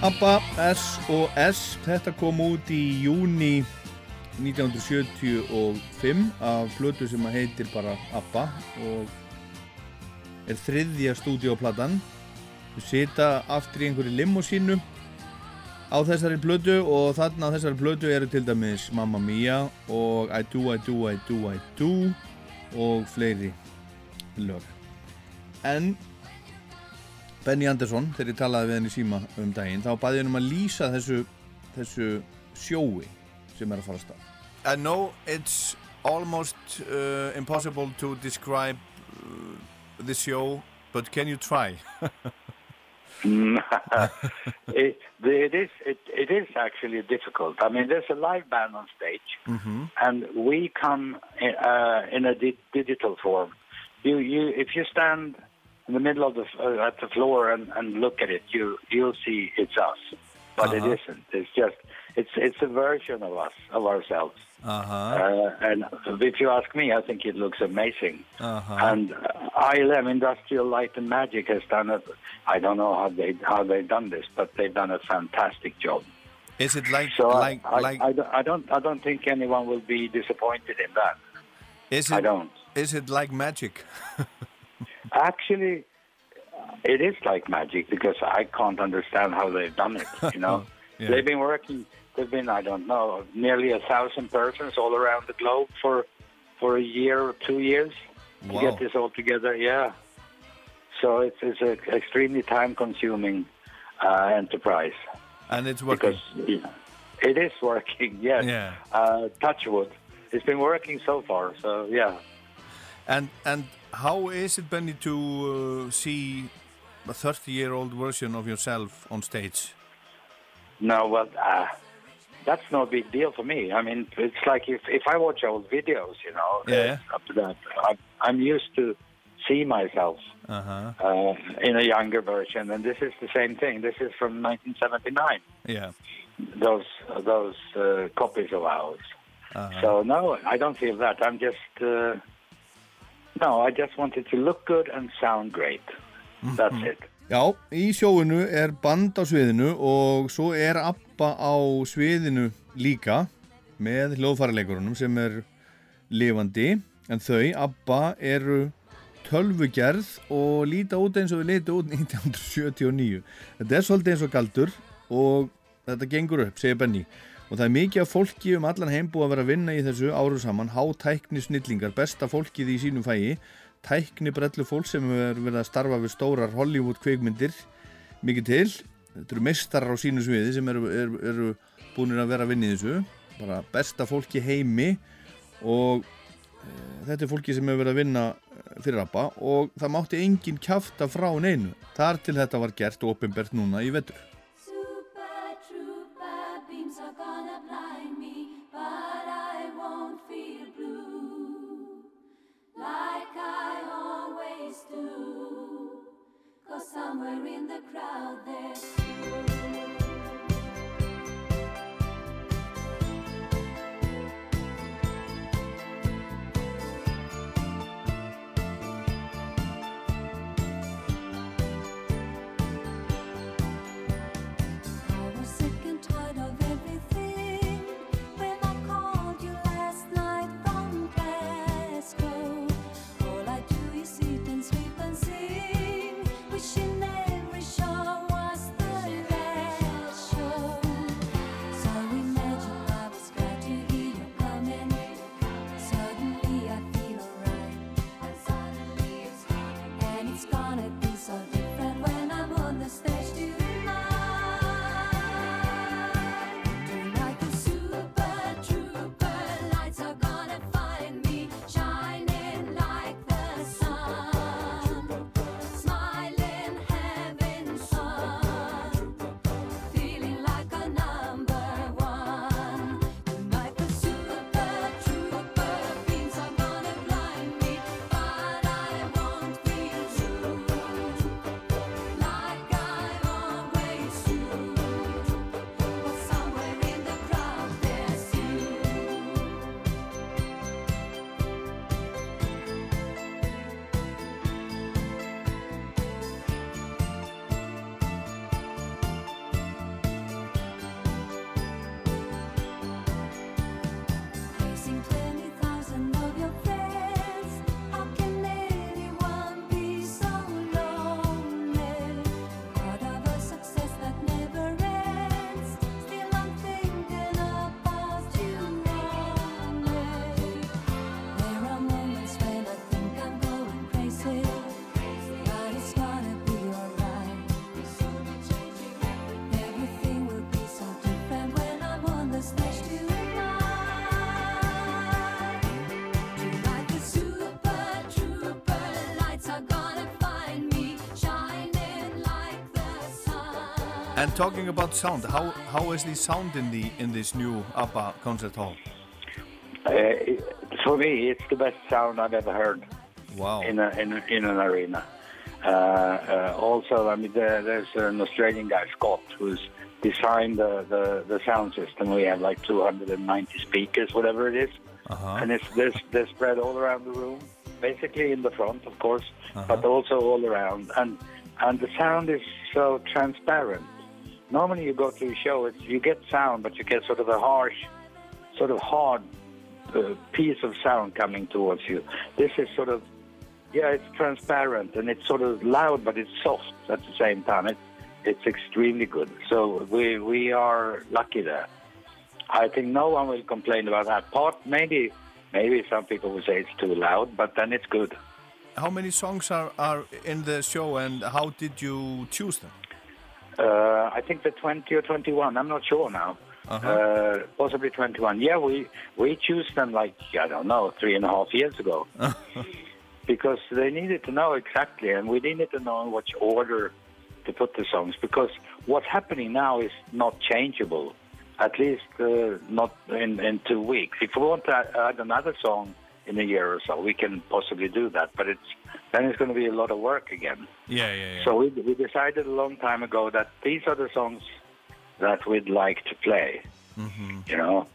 ABBA S.O.S. Þetta kom út í júni 1975 af plötu sem heitir bara ABBA og er þriðja stúdíóplatan. Þau sita aftur í einhverju limosínu á þessari plötu og þarna á þessari plötu eru til dæmis Mamma Mia og I Do, I Do, I Do, I Do og fleiri lög. En Benny Andersson, þegar ég talaði við henni síma um daginn, þá baði henni um að lýsa þessu, þessu sjói sem er að fara að stað. I know it's almost uh, impossible to describe uh, the show, but can you try? it, it is it, it is actually difficult. I mean, there's a live band on stage, and we come in, uh, in a di- digital form. You you if you stand in the middle of the uh, at the floor and, and look at it, you you'll see it's us, but it Uh-huh. isn't. It's just it's it's a version of us of ourselves. Uh-huh. Uh, and if you ask me, I think it looks amazing. Uh-huh. And uh, ILM Industrial Light and Magic has done it. I don't know how they how they've done this, but they've done a fantastic job. Is it like, So like, I, like, I, don't- I don't I don't think anyone will be disappointed in that. is it, I don't. is it like magic? Actually, it is like magic because I can't understand how they've done it. You know, Yeah. they've been working. They've been I don't know nearly a thousand persons all around the globe for for a year or two years to get this all together. Yeah. So it's it's an extremely time-consuming uh, enterprise And it's working. because it is working. Yes. Yeah. Uh, touch wood. It's been working so far. So yeah. And and how is it, Benny, to uh, see a 30-year-old version of yourself on stage? No, well, uh, that's no big deal for me. I mean, it's like if, if I watch old videos, you know, Yeah. up to that, I'm, I'm used to see myself Uh-huh. uh, in a younger version, and this is the same thing. This is from 1979. Yeah. Those those uh, copies of ours. Uh-huh. So no, I don't feel that. I'm just uh, no. I just want it to look good and sound great. That's it. Já, í sjóinu er band á sviðinu og svo er Abba á sviðinu líka með hljóðfæraleikurunum sem er lifandi en þau, Abba, eru tölvugerð og líta út eins og við líta út 1979 þetta er svolítið eins og galdur og þetta gengur upp, segir Benny og það er mikið af fólki um allan heim búið að vera að vinna í þessu áru saman. Hátækni snillingar, besta fólkið í sínum fæi tækni brellu fólk sem er verið að starfa við stórar Hollywood kveikmyndir mikið til. Þetta eru meistarar á sínu sviði sem eru, eru, eru búinir að vera að vinna í þessu. Bara besta fólki heimi. Og e, þetta er fólki sem hefur verið að vinna eh, fyrir ABBA. Og það mátti enginn kjafta frá neinu. Þar til þetta var gert og opinbert núna í vetur in the crowd there's And talking about sound, how, how is the sound in the in this new ABBA concert hall? Uh, for me, it's the best sound I've ever heard Wow. in, a, in, a, in an arena. Uh, uh, also, I mean, there, there's an Australian guy, Scott, who's designed the, the, the sound system. We have like 290 speakers, whatever it is. Uh-huh. And it's they're, they're spread all around the room, basically in the front, of course, but also all around. And and the sound is so transparent. Normally, you go to a show, it's, you get sound, but you get sort of a harsh, sort of hard uh, piece of sound coming towards you. This is sort of, yeah, it's transparent and it's sort of loud, but it's soft at the same time. It's it's extremely good. So we we are lucky there. I think no one will complain about that part. Maybe maybe some people will say it's too loud, but then it's good. How many songs are, are in the show and how did you choose them? Uh, I think the 20 or 21. I'm not sure now. uh possibly 21. Yeah, we we choose them like I don't know three and a half years ago because they needed to know exactly, and we needed to know in which order to put the songs because what's happening now is not changeable. At least uh, not in, in two weeks. If we want to add another song in a year or so, we can possibly do that. But it's then it's going to be a lot of work again. Yeah, yeah, yeah. So we, we decided a long time ago that these are the songs that we'd like to play. Mm-hmm. You know,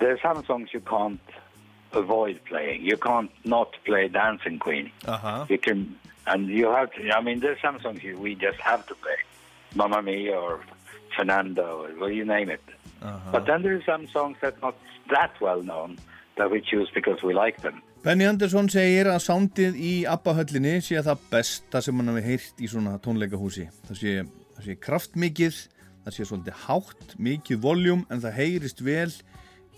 there are some songs you can't avoid playing. You can't not play Dancing Queen. Aha. You can, and you have to. I mean, there's some songs we just have to play, Mamma Mia or Fernando, or well, you name it. Uh-huh. But then there's some songs that not that well known Benny Andersson segir að sándið í Abba-höllinni sé það besta sem hann hafi heyrt í svona tónleikahúsi. Það sé, það sé kraftmikið, það sé svolítið hátt, mikið voljum en það heyrist vel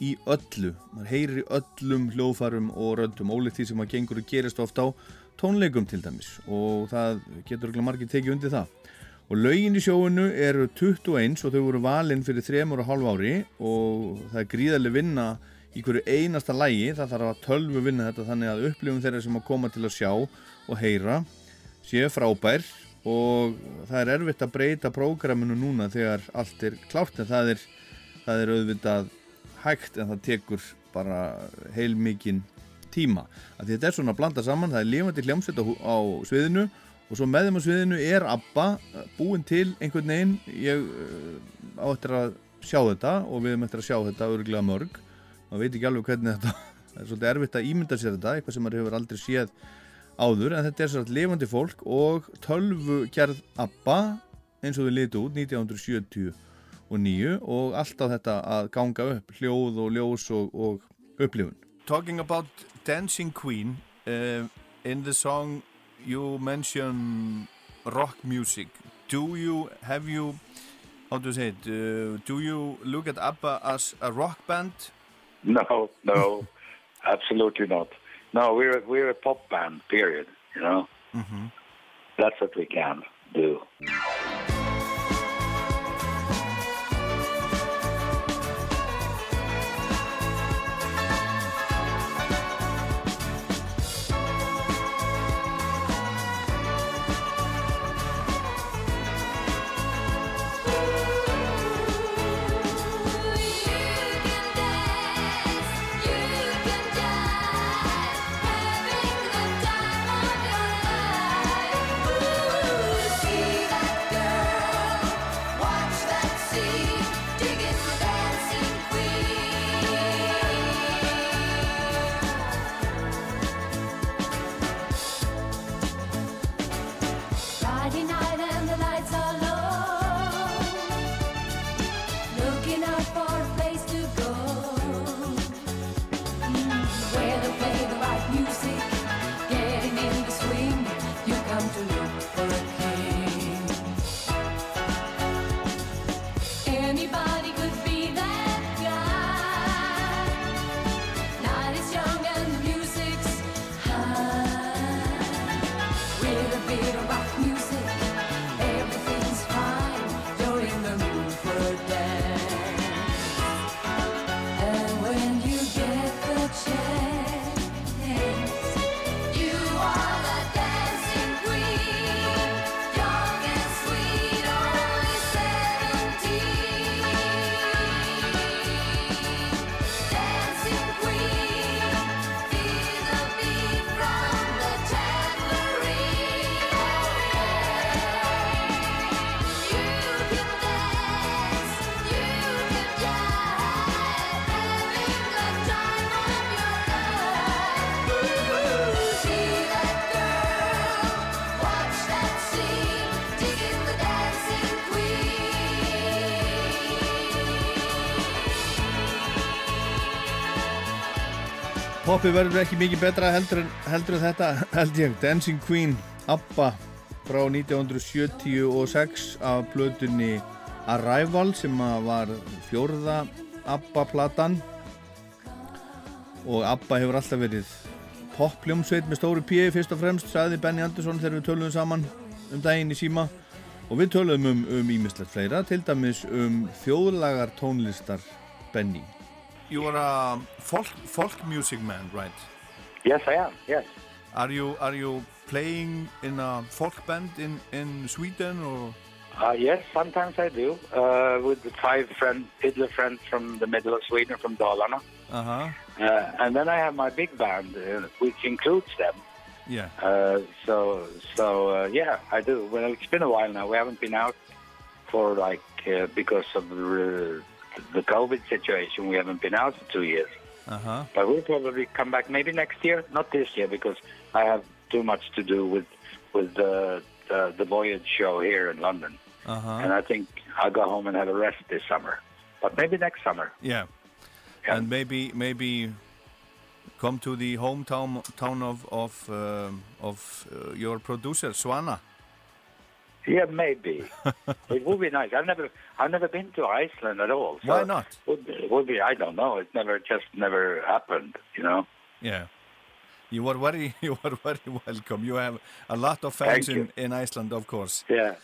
í öllu. Man heyrir í öllum hljóðfærum og röndum, ólíkt því sem að gengur og gerist ofta á tónleikum til dæmis og það getur ekki margir tekið undir það. Og lögin í sjóinu eru 21 og þau voru valinn fyrir 3,5 ári og það er gríðarlega vinna í hverju einasta lægi, það þarf að tölvu vinna þetta þannig að upplifum þeirra sem að koma til að sjá og heyra séu frábær og það er erfitt að breyta prógraminu núna þegar allt er klárt en það er, það er auðvitað hægt en það tekur bara heilmikinn tíma. Að þetta er svona að blanda saman, það er lifandi hljómsveit á, á sviðinu og svo með þeim á sviðinu er ABBA uh, búin til einhvern veginn ég uh, á eftir að sjá þetta og við erum eftir að sjá þetta örgulega mörg maður veit ekki alveg hvernig þetta það er svolítið erfitt að ímynda sér þetta eitthvað sem maður hefur aldrei séð áður en þetta er svolítið lifandi fólk og tölvu gerð ABBA eins og þau litu út 1979 og alltaf þetta að ganga upp hljóð og ljós og, og upplifun Talking about Dancing Queen uh, in the song you mention rock music. Do you have you how to say it? Uh, do you look at ABBA as a rock band? No, no, absolutely not. No, we're we're a pop band. Period. You know, mm-hmm. that's what we can do. Poppið verður ekki mikið betra heldur en, heldur en þetta held ég. Dancing Queen ABBA frá 1976 af plötunni Arrival sem var fjórða ABBA-platan. Og ABBA hefur alltaf verið poppljómsveit með stóru P fyrst og fremst, sagði Benny Andersson þegar við töluðum saman um daginn í síma. Og við töluðum um, um ímislegt fleira, til dæmis um þjóðlagar tónlistar Benny. You are a folk, folk music man, right? Yes, I am. Yes. Are you are you playing in a folk band in, in Sweden or? Uh, yes, sometimes I do. Uh, with the five friend, fiddler friends from the middle of Sweden, from Dalarna. Uh-huh. Uh, and then I have my big band, uh, which includes them. Yeah. Uh, so, so uh, yeah, I do. Well, it's been a while now. We haven't been out for like uh, because of the, the COVID situation. We haven't been out for two years. Uh-huh. But we'll probably come back maybe next year, not this year because I have too much to do with with the the, the Voyage show here in London, Uh-huh. and I think I'll go home and have a rest this summer. But maybe next summer. Yeah. Yeah. And maybe maybe come to the hometown town of of um, of uh, your producer Swana. Yeah, maybe. it would be nice. I've never I've never been to Iceland at all. So Why not? Would be, would be I don't know. It never just never happened. You know. Yeah. You are very you are very welcome. You have a lot of fans in, in Iceland, of course. Yeah.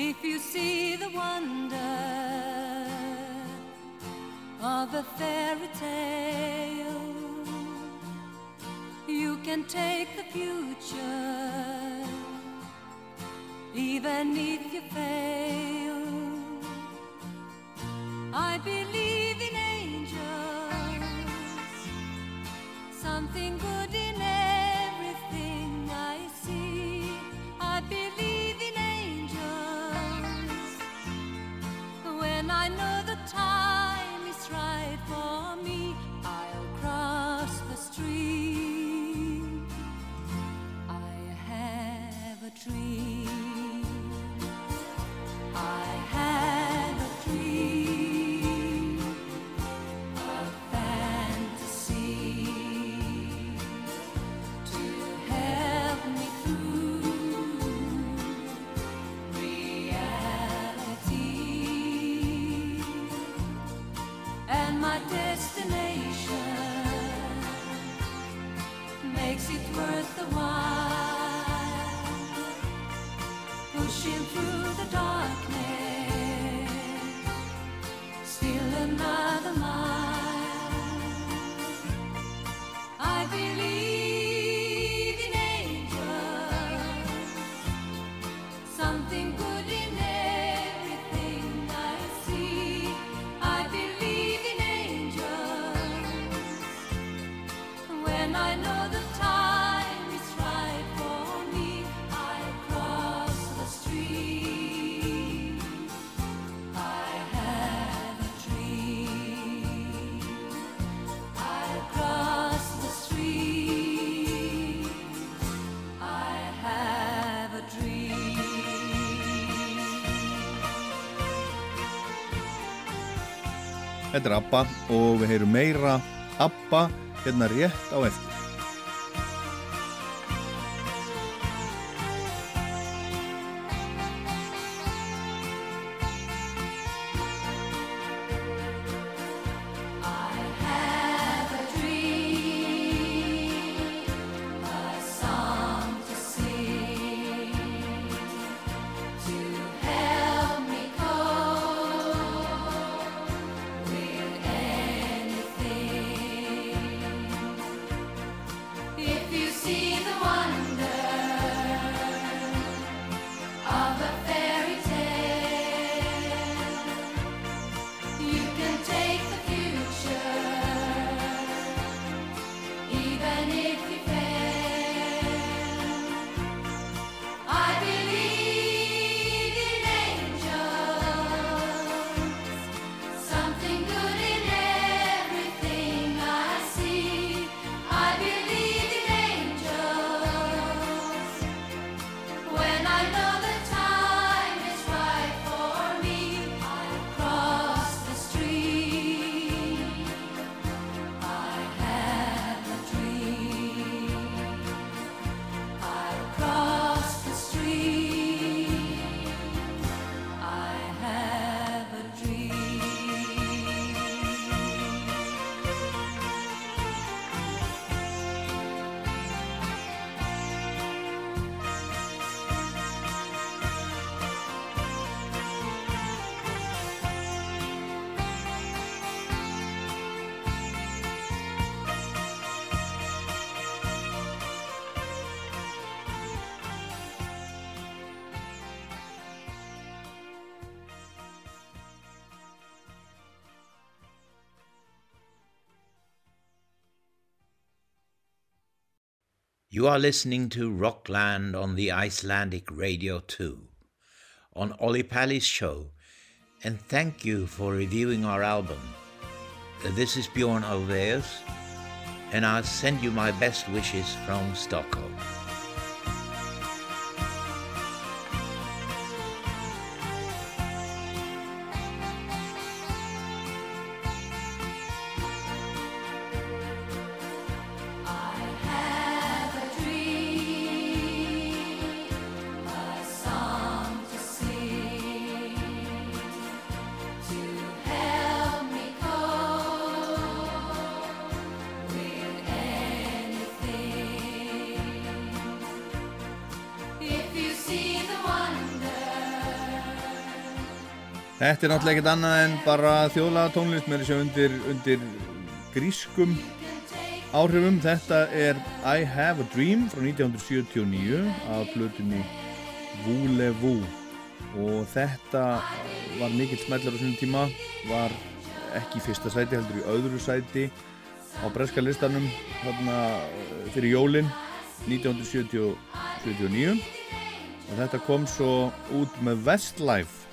If you see the wonder of a fairy tale, you can take the future, even if you fail. I believe in angels, something good Er ABBA og við heyrum meira ABBA hérna rétt á eftir. You are listening to Rockland on the Icelandic Radio 2 on Ollie Pally's show, and thank you for reviewing our album. Uh, This is Bjorn Alveus, and I'll send you my best wishes from Stockholm. Þetta er náttúrulega ekkert annað en bara þjóðlaga tónlist með þessu undir, undir grískum áhrifum. Þetta er I Have a Dream frá 1979 af blötunni Voulez-vous. Og þetta var mikill smellar á sínum tíma, var ekki í fyrsta sæti, heldur í öðru sæti á breska listanum þarna eh, fyrir jólin 1979 og þetta kom svo út með Westlife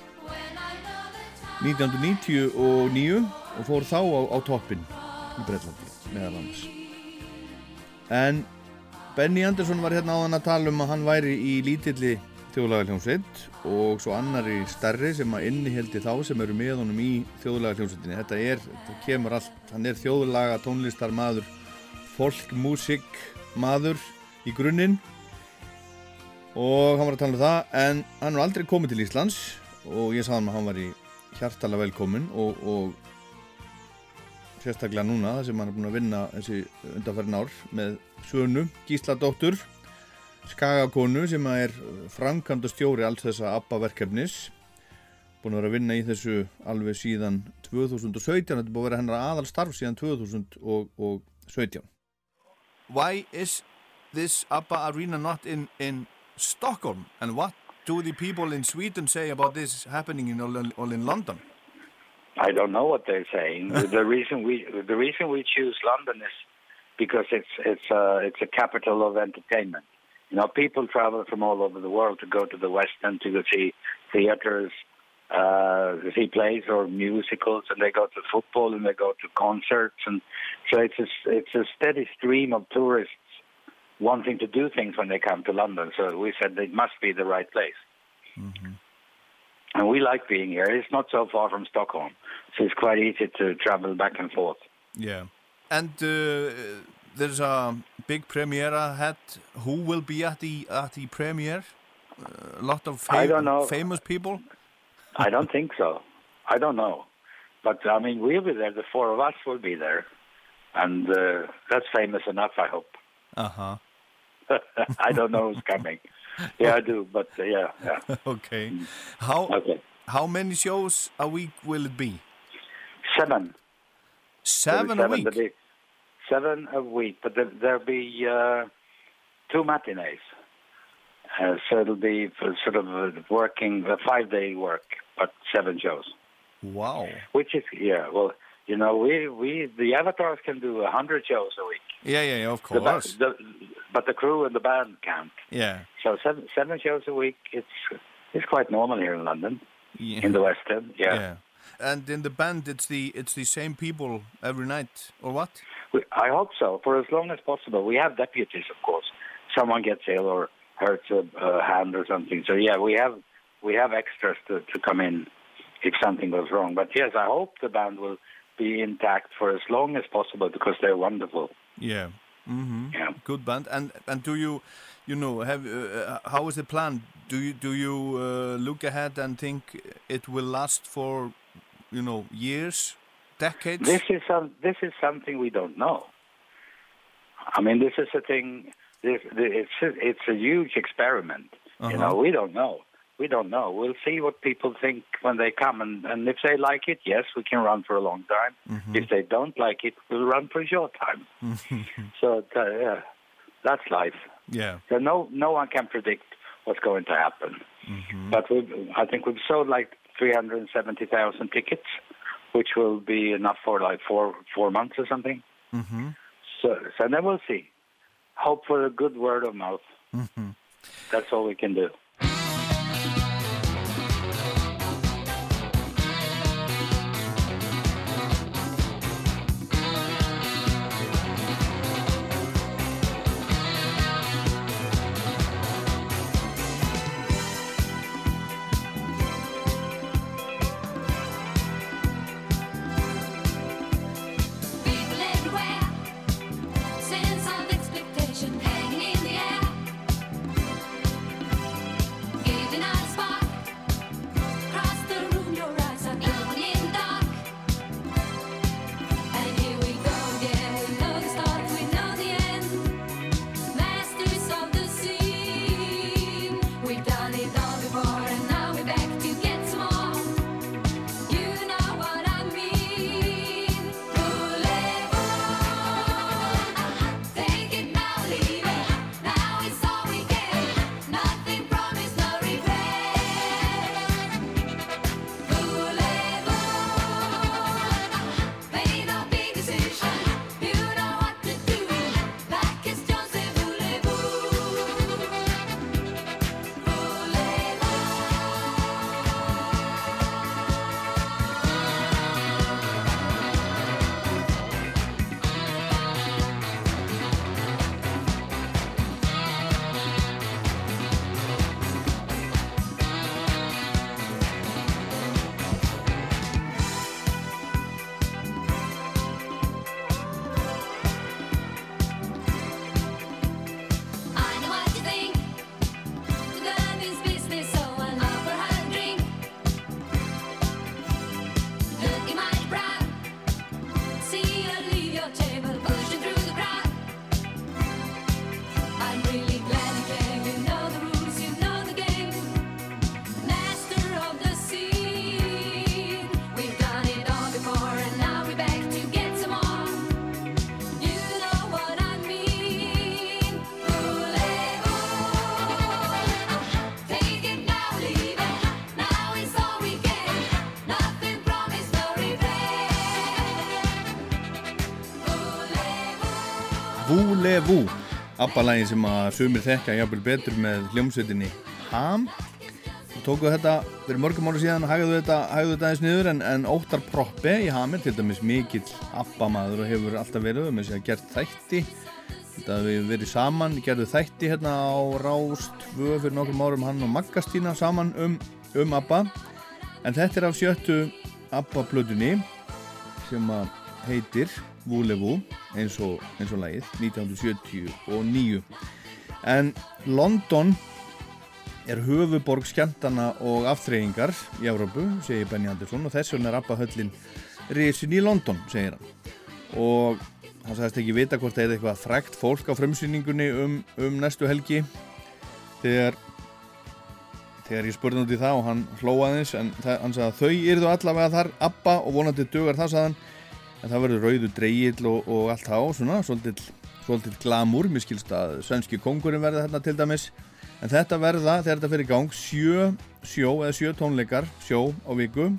1999 og fór þá á, á toppin í Breitlandi meðal annars. En Benny Andersson var hérna áðan að tala um að hann væri í lítilli þjóðlaga hljómsveit og svo annari stærri sem að inniheldi þá sem eru með honum í þjóðlaga hljómsveitinni þetta er, þetta kemur allt, hann er þjóðlaga tónlistar maður folkmusik maður í grunninn. Og hann var að tala um það en hann er aldrei komið til Íslands og ég sagði hann að hann var í hjartalega velkomin og, og sérstaklega núna þar sem hann er búin að vinna þessi undanfærin ár með Sönu Gísladóttur Skagakonu sem er framkvæmda stjóri alls þessa ABBA verkefnis búin að vera að vinna í þessu alveg síðan 2017 þetta er búin að vera hennar aðal starf síðan 2017 Why is this ABBA arena not in, in Stockholm? And what do the people in Sweden say about this happening in, all, all in London? I don't know what they're saying. the reason we the reason we choose London is because it's it's a it's a capital of entertainment. You know, people travel from all over the world to go to the West End to go see theaters, uh, to see plays or musicals, and they go to football and they go to concerts, and so it's a, it's a steady stream of tourists wanting to do things when they come to London. So we said it must be the right place. And we like being here. It's not so far from Stockholm, so it's quite easy to travel back and forth. Yeah. And uh, there's a big premiere ahead. Who will be at the at the premiere? Uh, a lot of I don't know. famous people. I don't think so. I don't know. But I mean, we'll be there. The four of us will be there. And uh, that's famous enough, I hope. Uh huh. I don't know who's coming. Yeah, I do, but uh, yeah, yeah. okay. How Okay. how many shows a week will it be? Seven. Seven, a week. seven Seven a week, but there, there'll be uh, two matinees. Uh, so it'll be for sort of uh, working, a five-day work, but seven shows. Wow. Which is, yeah, well, you know, we, we the avatars can do a hundred shows a week. Yeah, yeah, yeah. Of The course. the, but the crew and the band can't. Yeah. So seven, seven shows a week, it's it's quite normal here in London, Yeah. in the West End. Yeah. Yeah. And in the band, it's the it's the same people every night, or what? We, I hope so, for as long as possible. We have deputies, of course. Someone gets ill or hurts a, a hand or something. So yeah, we have we have extras to, to come in if something goes wrong. But yes, I hope the band will be intact for as long as possible because they're wonderful. Yeah. Mm-hmm. Yeah. Good band. And and do you, you know, have uh, how is the plan? Do you do you uh, look ahead and think it will last for, you know, years, decades? This is some. This is something we don't know. I mean, this is a thing. This, it's a, it's a huge experiment. You Uh-huh. know, we don't know. We don't know. We'll see what people think when they come, and, and if they like it, yes, we can run for a long time. Mm-hmm. If they don't like it, we'll run for a short time. so uh, yeah, that's life. yeah. So no, no one can predict what's going to happen. Mm-hmm. But we've, I think we've sold like 370,000 tickets, which will be enough for like four four months or something. Mm-hmm. So, so then we'll see. hope for a good word of mouth. That's all we can do. Vú-le-vú Abba-lægin sem að sumir þekka jafnvel betur með hljómsveitinni Ham. Tóku þetta fyrir mörgum ára síðan og hægðu þetta, þetta aðeins niður en, en Óttar Proppe í Hamir til dæmis mikill Abba-maður og hefur alltaf verið með sér að gert þætti. Þetta við verið saman, gerðu þætti hérna á Rást 2 fyrir nokkrum árum hann og Maggastína saman um, um Abba. En þetta er af sjöttu Abba-plötunni sem að heitir Vúlevú eins og, eins og lagið 1979 en London er höfuborg skemmtana og aftreyingar í Európu, segir Benny Andersson og þess vegna er Abba höllin risin í London, segir hann. Og hann sagðist ekki vita hvort það er eitthvað frækt fólk á frumsýningunni um, um næstu helgi. Þegar þegar ég spurði í það og hann hlóaðins en það, hann sagði að þau yrðu allavega þar Abba og vonandi dugar það sagðan en það verður rauðu dreigill og, og allt á svona, svolítið, svolítið glamúr mér skilst að svenski kongurinn verði þarna til dæmis. En þetta verða, þegar þetta fyrir gang sjö sjó eða sjö tónleikar sjó á viku.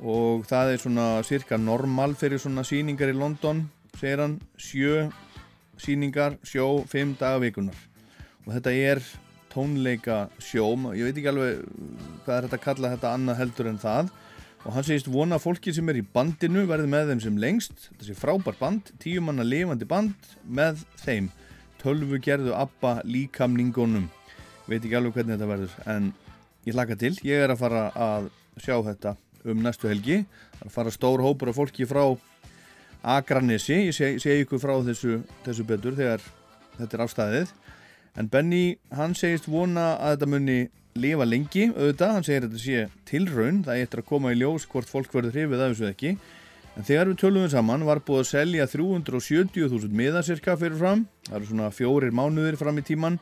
Og það er svona cirka normal fyrir svona síningar í London segir hann, sjö síningar, sjó, fimm daga vikunar og þetta er tónleika sjó, ég veit ekki alveg hvað er þetta að kalla þetta annað heldur en það og hann segist vona fólki sem er í bandinu verði með þeim sem lengst. Þetta sé frábært band, tíu manna lifandi band með þeim. Tölvu gerðu abba líkamningunum. Veit ekki alveg hvernig þetta verður en ég hlaka til, ég er að fara að sjá þetta um næstu helgi. Það að fara stór hópur af fólki frá Akranesi, ég segi seg ykkur frá þessu, þessu betur þegar þetta er afstæðið. En Benny, hann segist vona að þetta muni lifa lengi, auðvitað, hann segir að þetta sé tilraun, það er eftir að koma í ljós hvort fólk verður hrifið af þessu ekki. En þegar við tölum við saman var búið að selja 370.000 miða cirka fyrir fram, það eru svona fjórir mánuðir fram í tíman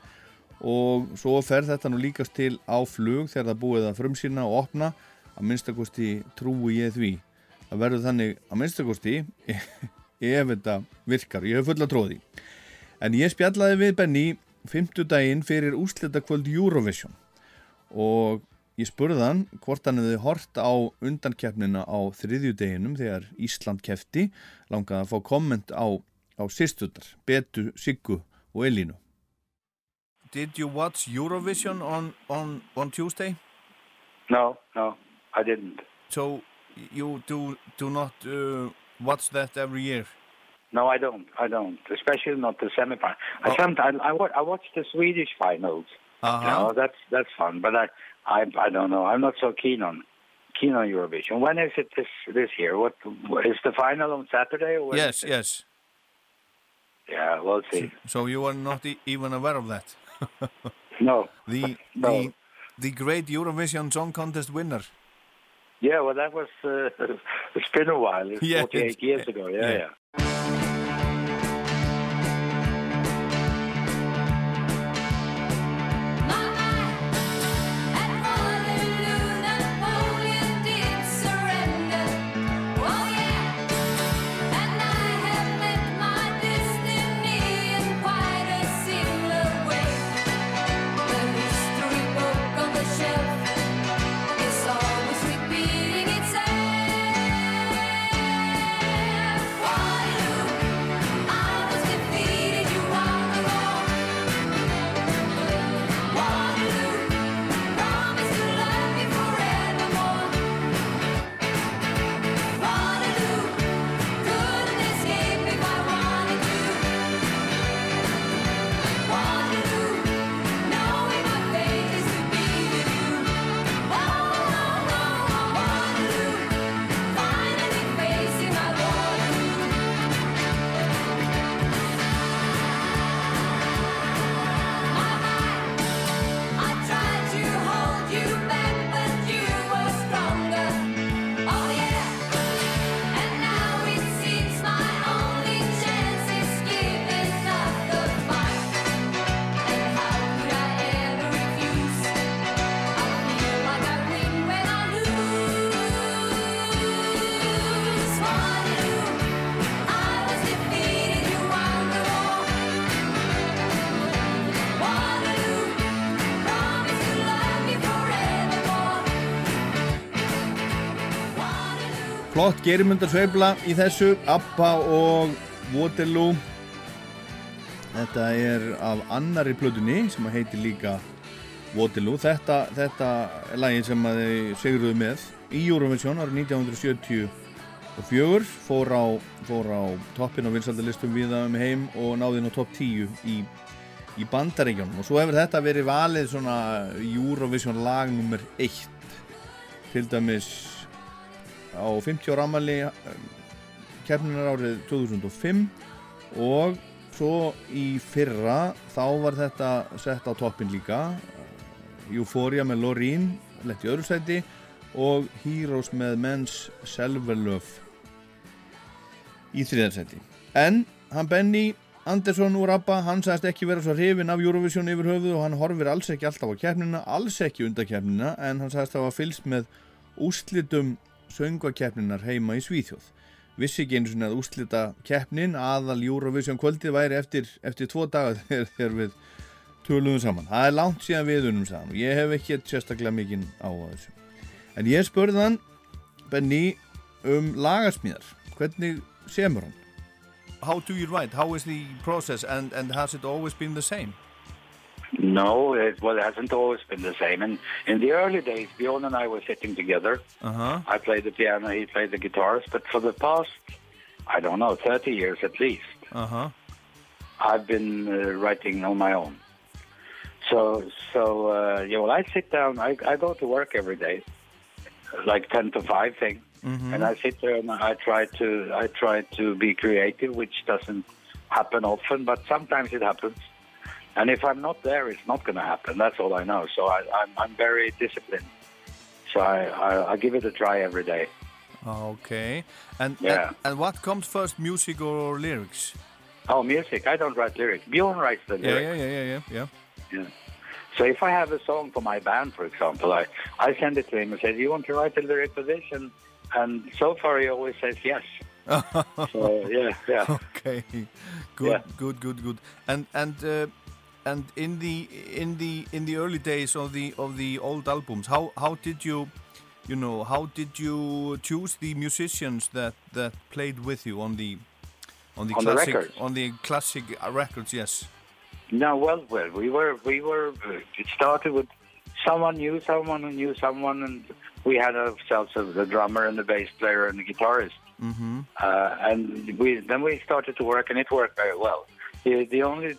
og svo fer þetta nú líkast til á flug þegar það búið að frumsýna og opna. Að minnstakosti trúi ég því. Það verður þannig að minnstakosti ef þetta virkar. Ég hef fulla tróði en ég spjallaði við Benny 50 daginn fyrir úslitakvöld Eurovision og ég spurði hann hvort hann hefði hort á undankeppnina á þriðjudeginum þegar Ísland kefti langaði að fá komment á, á sýstutar, Betu, Siggu og Elínu. Did you watch Eurovision on, on, on Tuesday? No, no, I didn't. So you do, do not uh, watch that every year? No, I don't. I don't. Especially not the semifinal. Oh. I sometimes I, wa- I watch the Swedish finals. Uh-huh. You know, that's that's fun. But I, I I don't know. I'm not so keen on keen on Eurovision. When is it this this year? What is the final on Saturday? Or Yes, yes. Yeah, we'll see. So you are not e- even aware of that? No. The, No. the, the great Eurovision Song Contest winner. Yeah, well, that was uh, it's been a while. It's Yeah, 48 it's- years ago. Yeah, yeah. yeah. Gerimundar sveifla í þessu Abba og Waterloo. Þetta er af annari plötunni sem heitir líka Waterloo. Þetta, þetta er lagið sem þau segruðu með í Eurovision árið 1974 fór á, fór á toppin á vinsaldalistum viða um heim og náði inn á topp 10 í, í bandaríkjónum og svo hefur þetta verið valið svona Eurovision lag nummer 1 til dæmis á 50 ára amali keppninar árið 2005 og svo í fyrra þá var þetta sett á toppin líka. Euphoria með Loreen lett í öðru sæti og Heroes með Men's Selverlöf í þriðarsæti en hann Benny Andersson úr ABBA, hann sagðist ekki vera svo hrifin af Eurovision yfir höfuð og hann horfir alls ekki alltaf á keppnina, alls ekki undan keppnina en hann sagðist að hafa fylgst með úrslitum söngakeppninar heima í Svíþjóð vissi ekki einu sinni að úrslita keppnin aðal Eurovision kvöldið væri eftir, eftir tvo daga þegar, við töluðum saman. Það er langt síðan við unum saman og ég hef ekki sérstaklega mikinn á þessu. En ég spurði hann Benny um lagarsmíðar hvernig semur hann? How do you write? How is the process and, and has it always been the same? No, it, well, it hasn't always been the same. And in the early days, Bjorn and I were sitting together. Uh-huh. I played the piano, he played the guitars. But for the past, I don't know, 30 years at least, Uh-huh. I've been uh, writing on my own. So, so uh, yeah, well, I sit down, I, I go to work every day, like 10 to 5 thing. Mhm. And I sit there and I try to, I try to be creative, which doesn't happen often, but sometimes it happens. And if I'm not there, it's not going to happen. That's all I know. So I, I'm, I'm very disciplined. So I, I, I give it a try every day. Okay. And, Yeah. and, and what comes first, music or lyrics? Oh, music. I don't write lyrics. Bjorn writes the Yeah, lyrics. yeah, yeah, yeah, yeah. Yeah. So if I have a song for my band, for example, I, I send it to him and say, do you want to write a lyric for this? And, and so far he always says yes. so, yeah, yeah. okay good Yeah. good good good and and uh, and in the in the in the early days of the of the old albums how how did you you know how did you choose the musicians that that played with you on the on the On classic records? on the classic uh, records yes No, well, well, we were, we were. uh, It started with someone knew someone who knew someone, and we had ourselves a, the drummer and the bass player and the guitarist. Mm-hmm. Uh, and we then we started to work, and it worked very well. The, the only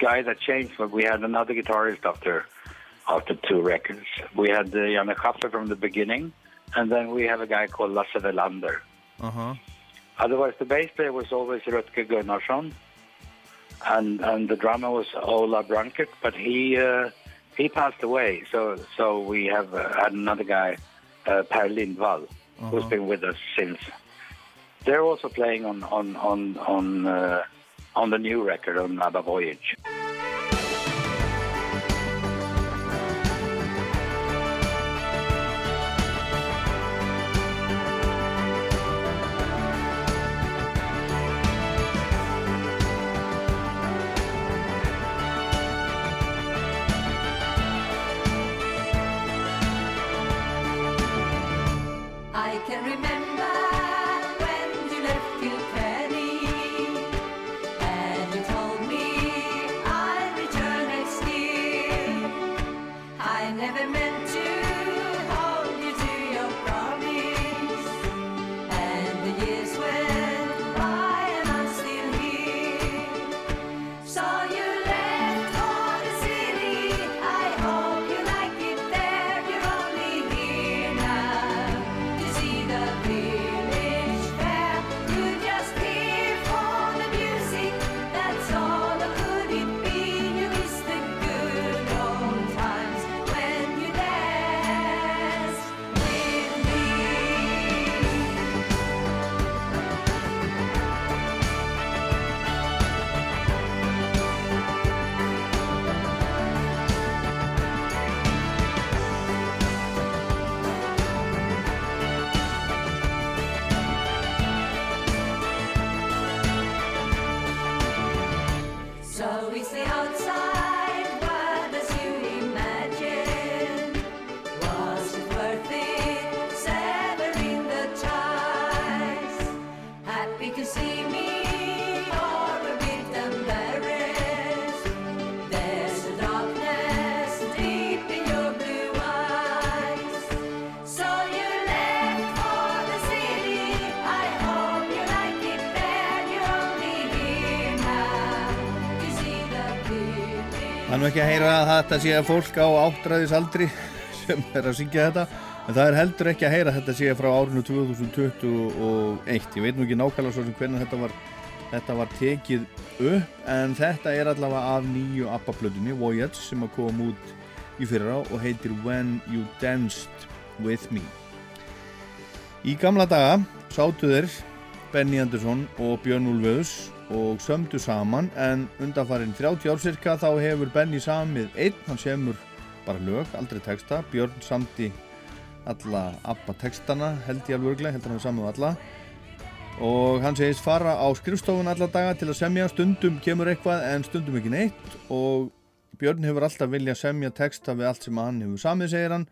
guy that changed but we had another guitarist after after two records. We had uh, Janne Schaffer from the beginning, and then we have a guy called Lasse Welander. Uh-huh. Otherwise, the bass player was always Rutger Gunnarsson, and and the drummer was Ola Brunkert, but he uh, he passed away. So so we have uh, had another guy, uh, Per Lindvall, who's been with us since. They're also playing on on on on uh, on the new record on ABBA Voyage. I can remember þetta sé að fólk á áttræðisaldri sem er að syngja þetta en það er heldur ekki að heyra þetta sé frá árinu 2021 ég veit nú ekki nákvæmlega svo sem hvernig þetta var þetta var tekið upp en þetta er allavega af nýju ABBA-plötunni Voyage sem að koma út í fyrra og heitir When You Danced With Me. Í gamla daga sátu þeir Benny Andersson og Björn Úlföðus og sömdu saman en undanfarinn 30 ár cirka þá hefur Benny samið einn, hann semur bara lög, aldrei texta, Björn samdi alla ABBA textana held ég alveg örglega, held hann hafi samið alla. Og hann segist fara á skrifstofun alla daga til að semja. Stundum kemur eitthvað en stundum ekki neitt. Og Björn hefur alltaf viljað semja texta við allt sem hann hefur samið, segir hann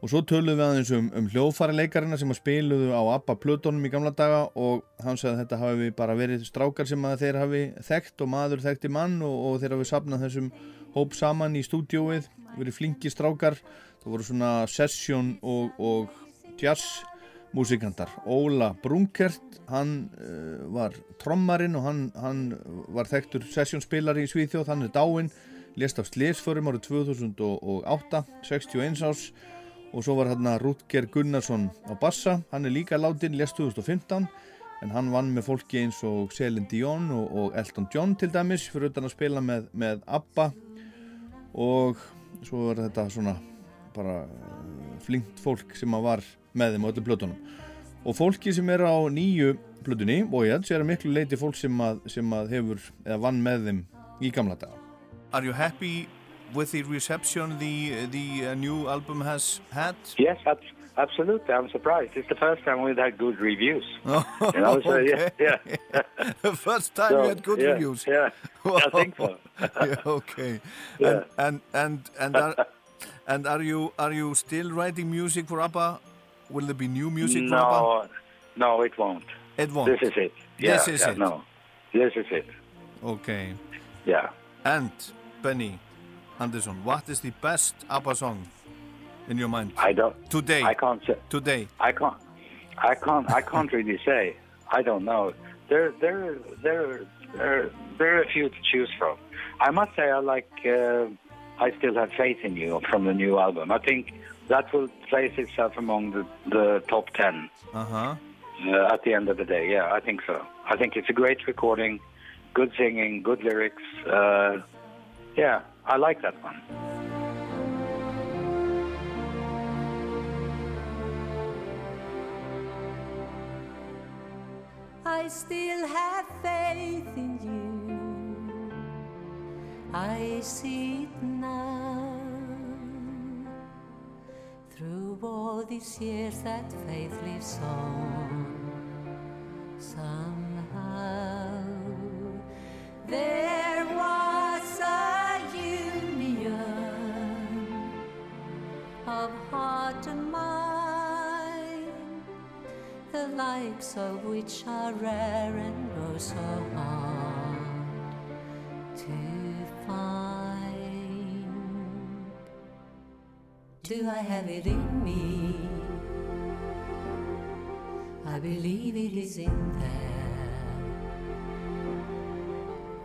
og svo töluðum við aðeins um, um hljóðfærileikarina sem að spiluðu á ABBA plötunum í gamla daga og hann sagði að þetta hafi bara verið strákar sem að þeir hafi þekkt og maður þekkti mann og, og þeir hafi sapnað þessum hóp saman í stúdióið verið flinki strákar. Það voru svona session og, og jazz músikantar Óla Brunkert hann uh, var trommarinn og hann, hann var þekktur sessionspilari í Svíþjóð, hann er dáinn lést af slesförum árið 2008 61 árs og svo var hérna Rutger Gunnarsson á bassa, hann er líka látin lest 2015 en hann vann með fólki eins og Celine Dion og, og Elton John til dæmis fyrir utan að spila með, með ABBA. Og svo var þetta svona bara uh, flinkt fólk sem var með þeim á öllu plötunum. Og fólki sem er á nýju plötunni, Voyage, er að miklu leiti fólk sem að, sem að hefur eða vann með þeim í gamla daga. Are you happy with the reception the, the uh, new album has had? Yes, abs- absolutely. I'm surprised. It's the first time we've had good reviews. Oh, You know, so, yeah, okay. yeah. the first time So, you had good yeah, reviews. Yeah, I think so. yeah, okay. Yeah. And and and and are, and are you are you still writing music for ABBA? Will there be new music for ABBA? no, no, it won't. It won't. This is it. Yeah, This is yeah, it. No, this is it. Okay. Yeah. And Benny Anderson, what is the best ABBA song in your mind? I don't. Today. I can't say. Today. I can't. I can't. I can't really say. I don't know. There, there, there, there, there are a few to choose from. I must say, I like. Uh, I still have faith in you from the new album. I think that will place itself among the, the top ten Uh-huh. uh, at the end of the day. Yeah, I think so. I think it's a great recording, good singing, good lyrics. Uh, yeah, I like that one. I still have faith in you. I see it now. Through all these years, that faith lives on. Somehow, there was of heart and mind the likes of which are rare and oh so hard to find. Do I have it in me? I believe it is in there.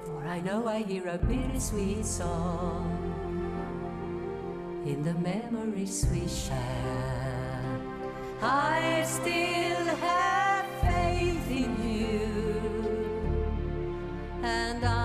For I know I hear a bittersweet song in the memories we share. I still have faith in you, and I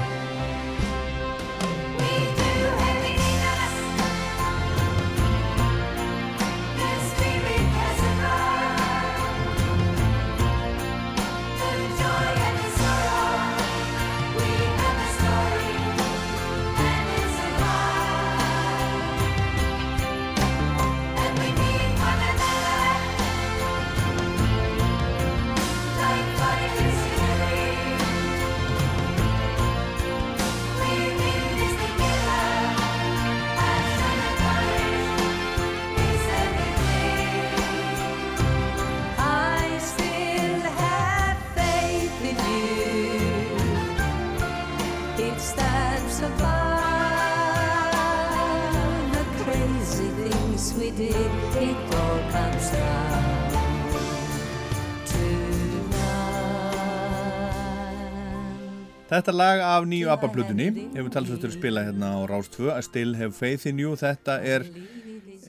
Þetta lag af nýju ABBA-blutunni hefur talsvættur spila hérna á Rás 2 I Still Have Faith in You. Þetta er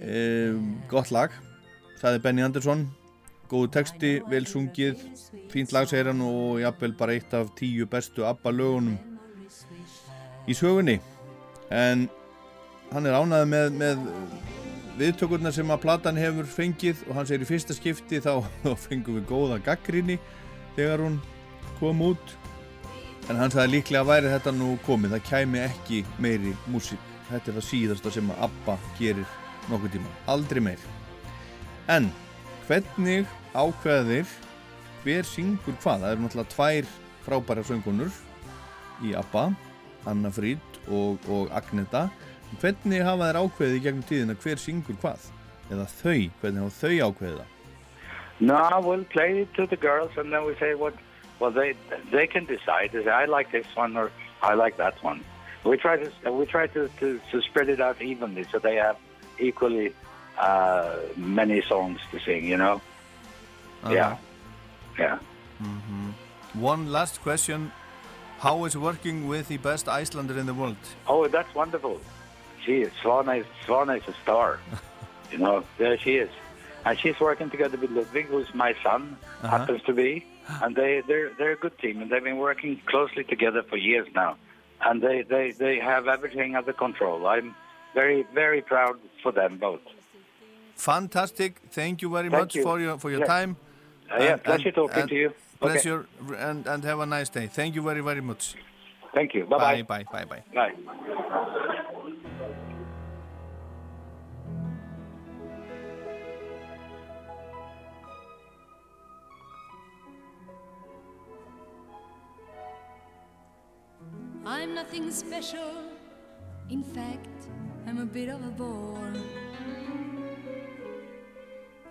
e, gott lag sagði Benny Andersson góðu texti, vel sungið fínt lag segir hann og jafnvel bara eitt af tíu bestu ABBA-lögunum í sögunni. En hann er ánæði með, með viðtökurna sem að platan hefur fengið og hann segir í fyrsta skipti þá, þá fengum við góða gaggrinni þegar hún kom út en hann sagði líklega væri þetta nú komið. Það kæmi ekki meiri músík. Þetta er það síðasta sem að ABBA gerir nokkuð tíma, aldrei meir. En hvernig ákveðir hver syngur hvað, það eru náttúrulega tvær frábæra söngunur í ABBA Anna Fríd og, og Agneta. Hvernig hafa þær ákveðið gegnum tíðina hver syngur hvað? Eða þau, hvernig hafa þau ákveðið það? No, we'll play it to the girls, and then we say what. Well, they they can decide. They say, I like this one, or I like that one. We try to we try to, to, to spread it out evenly, so they have equally uh, many songs to sing. You know. Yeah. Yeah. One last question How is working with the best Icelander in the world? Oh, that's wonderful. She is Svana is Svana is a star. you know, there she is, and she's working together with Ludwig, who's my son, Uh-huh. happens to be and they they're they're a good team, and they've been working closely together for years now, and they they they have everything under control. I'm very very proud for them both. Fantastic! Thank you very Thank much you. for your for your yes. time. Uh, yeah, pleasure and, talking and to you. Pleasure, okay. and and have a nice day. Thank you very very much. Thank you. Bye. Bye bye bye bye. Bye. I'm nothing special. In fact, I'm a bit of a bore.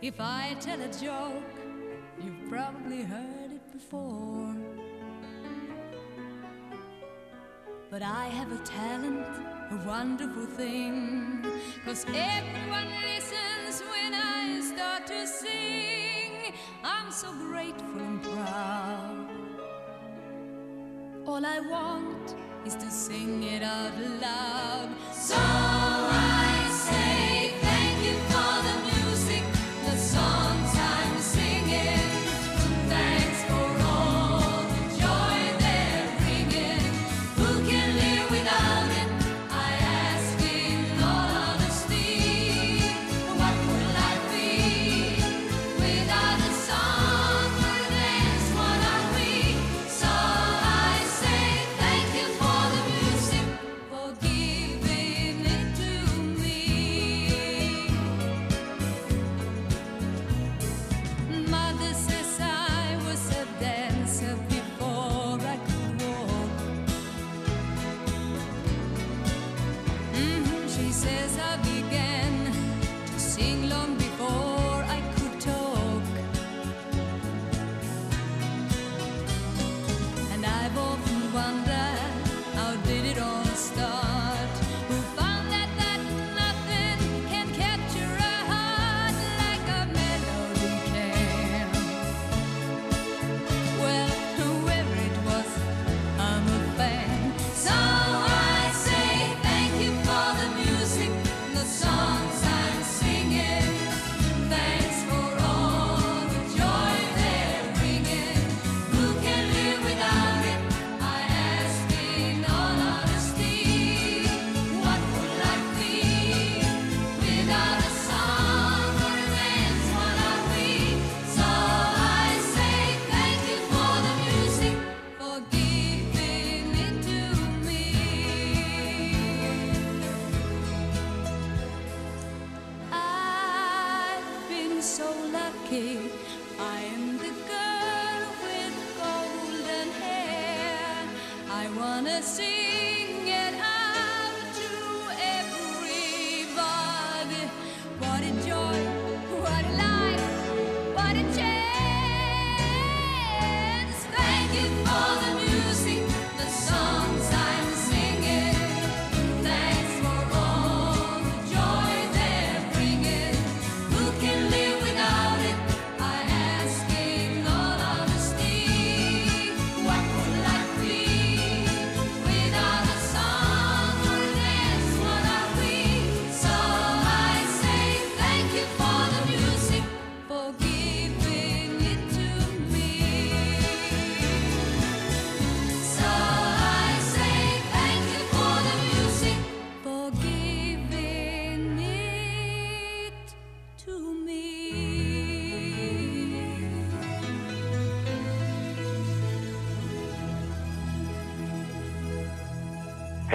If I tell a joke, you've probably heard it before. But I have a talent, a wonderful thing. Cause everyone listens when I start to sing. I'm so grateful and proud. All I want is to sing it out loud. So I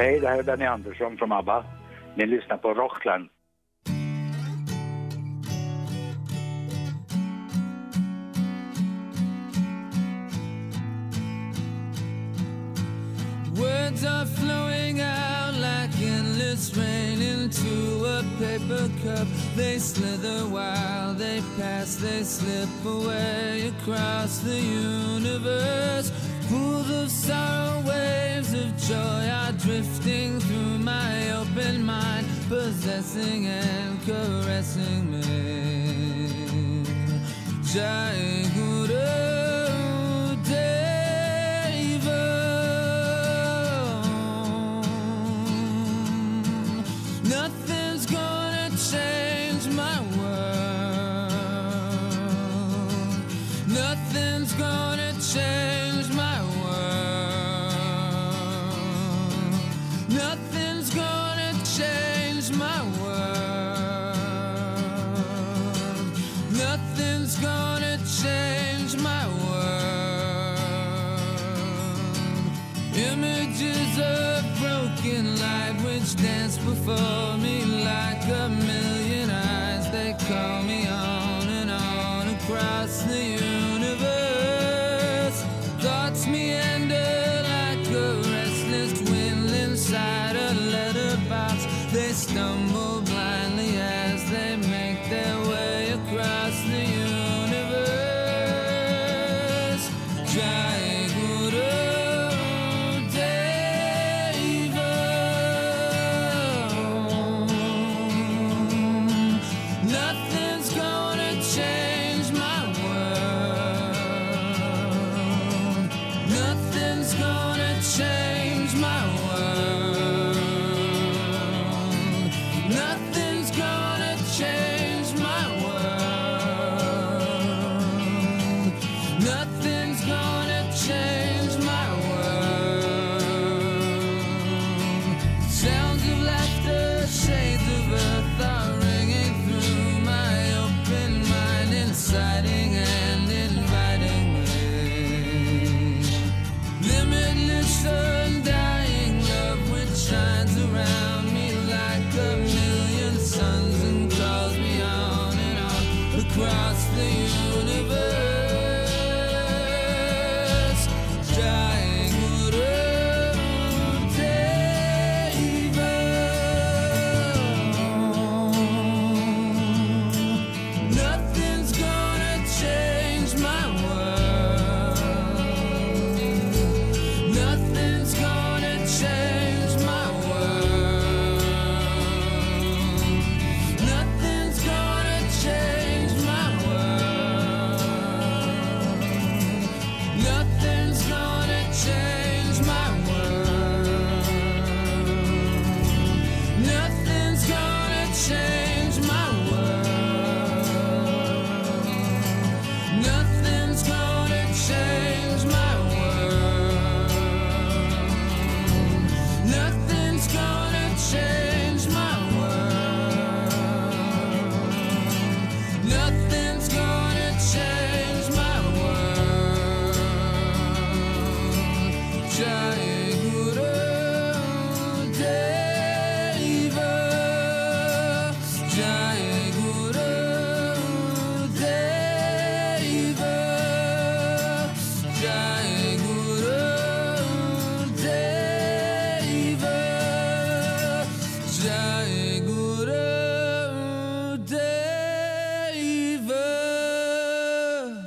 hej, det här är Benny Andersson från ABBA. Ni lyssnar på Rockland. caressing me. Giant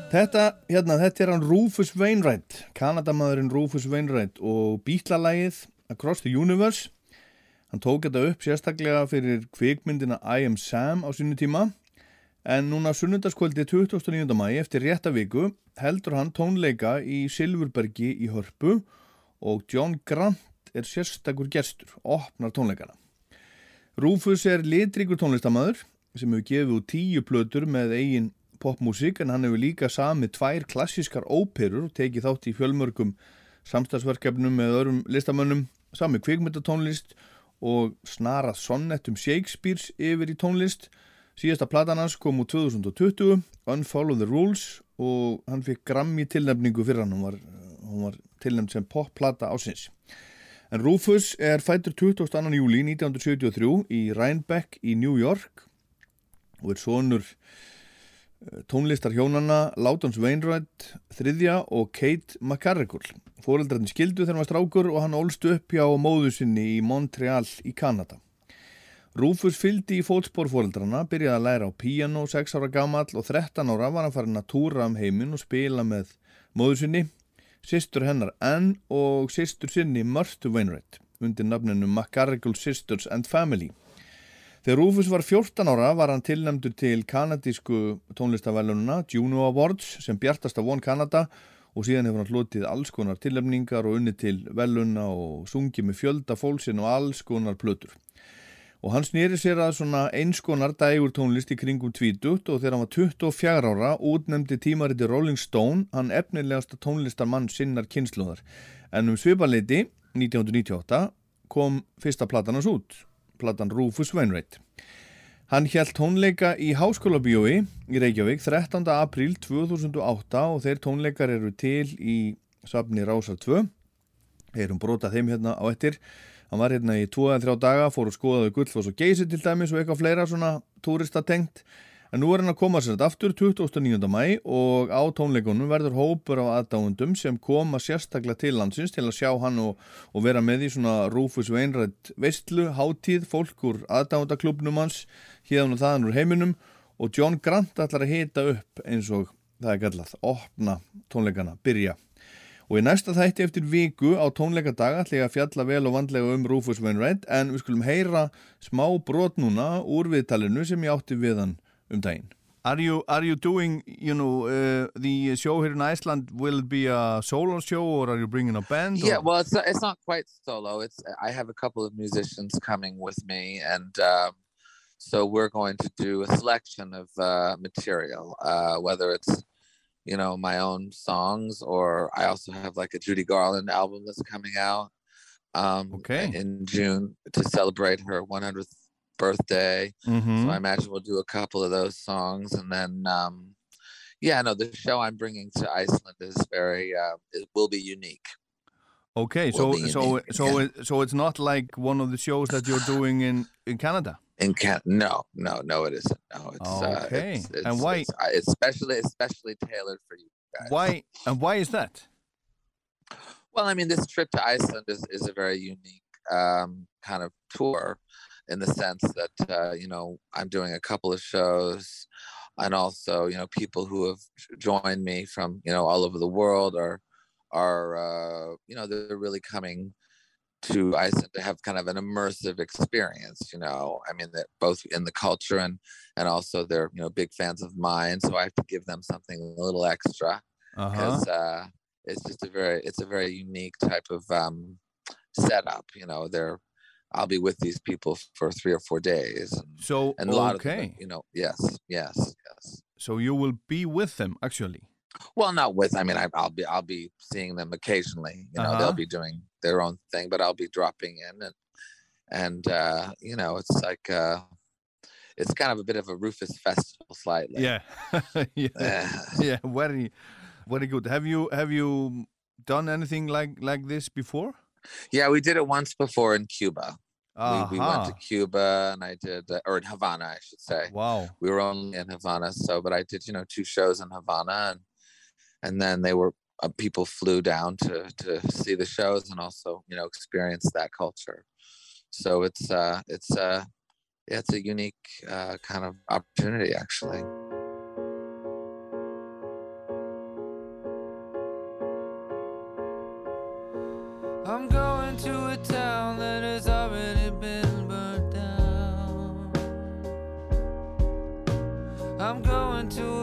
Þetta, hérna, þetta er hann Rufus Wainwright, Kanadamaðurinn Rufus Wainwright og bítlalægið Across the Universe. Hann tók þetta upp sérstaklega fyrir kvikmyndina I Am Sam á sínu tíma en núna sunnundaskvöldi 29. mæ eftir rétta viku heldur hann tónleika í Silfurbergi í Hörpu og John Grant er sérstakur gestur, opnar tónleikana. Rufus er litríkur tónlistamæður sem hefur gefið út tíu plötur með eigin popmusík en hann hefur líka samið tvær klassískar óperur og tekið þátt í fjölmörgum samstagsverkefnum með öðrum listamönnum, sami kvikmyndatónlist og snarað sonnettum Shakespeare's yfir í tónlist. Síðasta platan hans kom úr 2020, Unfollow the Rules og hann fikk Grammy tilnefningu fyrir hann, hún var, var tilnefnd sem popplata ásins. En Rufus er fættur 22. júli 1973 í Rhinebeck í New York og er sonur tónlistar hjónana Látons Wainwright þriðja og Kate McCarrickle. Fóreldrarnir skildu þegar hann var strákur og hann ólst upp hjá móðu sinni í Montreal í Kanada. Rufus fylgdi í fótspor fóreldrarna, byrjaði að læra á píano 6 ára gamall og 13 ára var hann farin að túra um heiminn og spila með móðu sinni, sýstur hennar Ann og sýstur sinni Mörtu Wainwright undir nafninu McCarrickle Sisters and Family. Þegar Rufus var 14 ára var hann tilnæmdur til kanadísku tónlistavælununa Juno Awards sem bjartast af One Canada og síðan hefur hann hlotið alls konar tilnæmningar og unni til veluna og sungið með fjölda fólksinn og alls konar plötur. Og hann snýri sér að svona einskonar dægur tónlist í kringum tvítugt og þegar hann var 24 ára útnemdi tímariti Rolling Stone hann efnilegasta tónlistarmann sinnar kynsluðar. En um svipaleiti 1998 kom fyrsta platan hans út, platan Rufus Wainwright. Hann hjælt tónleika í Háskólabíói í Reykjavík 13. apríl 2008 og þeir tónleikar eru til í safni Rásar 2 heyrum brota þeim hérna á ettir hann var hérna í 2-3 daga fór og skoðaði Gullfoss og Geysi til dæmis og eitthvað fleira svona túristatengt en nú er hann að koma sér þetta aftur 29. mæ og á tónleikunum verður hópur af aðdáundum sem koma sérstaklega til landsins til að sjá hann og, og vera með í svona Rúfus Veinrætt veistlu, hátíð, fólk úr aðdáundaklubnum hans hérna og þaðan úr heiminum og John Grant ætlar að hita upp eins og það er gallað, opna tónleikana, byrja Og í næsta þætti eftir viku á tónleikadag ætla ég að fjalla vel og vandlega um Rufus Wainwright en við skulum heyra smá brot núna úr viðtalinu sem ég átti við hann um daginn. Are you, are you doing, you know, uh, the show here in Iceland, will it be a solo show or are you bringing a band? Yeah, well, it's not, it's not quite solo. It's I have a couple of musicians coming with me, and um, so we're going to do a selection of uh, material, uh, whether it's you know my own songs or I also have like a Judy Garland album that's coming out um, Okay. in June to celebrate her 100th birthday. Mhm. So I imagine we'll do a couple of those songs, and then um, yeah, no, the show I'm bringing to Iceland is very uh, it will be unique. Okay, will so be so unique, so it, so it's not like one of the shows that you're doing in in Canada. In Can no, no, no, it isn't. No, it's uh, Okay. it's, it's, And why- It's, uh, it's especially tailored for you guys. Why and why is that? Well, I mean, this trip to Iceland is, is a very unique um, kind of tour in the sense that, uh, you know, I'm doing a couple of shows and also, you know, people who have joined me from, you know, all over the world are, are, uh, you know, they're really coming to Iceland to have kind of an immersive experience, you know, I mean, that both in the culture and, and also they're, you know, big fans of mine. So I have to give them something a little extra Uh-huh. because uh, it's just a very it's a very unique type of um, setup. You know, they're I'll be with these people for three or four days, So and a lot of okay. them, you know, yes, yes, yes. So you will be with them actually. Well, not with. I mean, I, I'll be I'll be seeing them occasionally. You know, Uh-huh. they'll be doing their own thing, but I'll be dropping in, and and uh, you know, it's like uh, it's kind of a bit of a Rufus festival, slightly. Yeah. yeah. yeah, very very good. Have you have you done anything like like this before? Yeah, we did it once before in Cuba. We, we went to Cuba and I did, uh, or in Havana, I should say. Wow. We were only in Havana, so but I did, you know, two shows in Havana, and and then they were uh, people flew down to to see the shows and also, you know, experience that culture. So it's uh it's uh yeah, it's a unique uh, kind of opportunity actually. To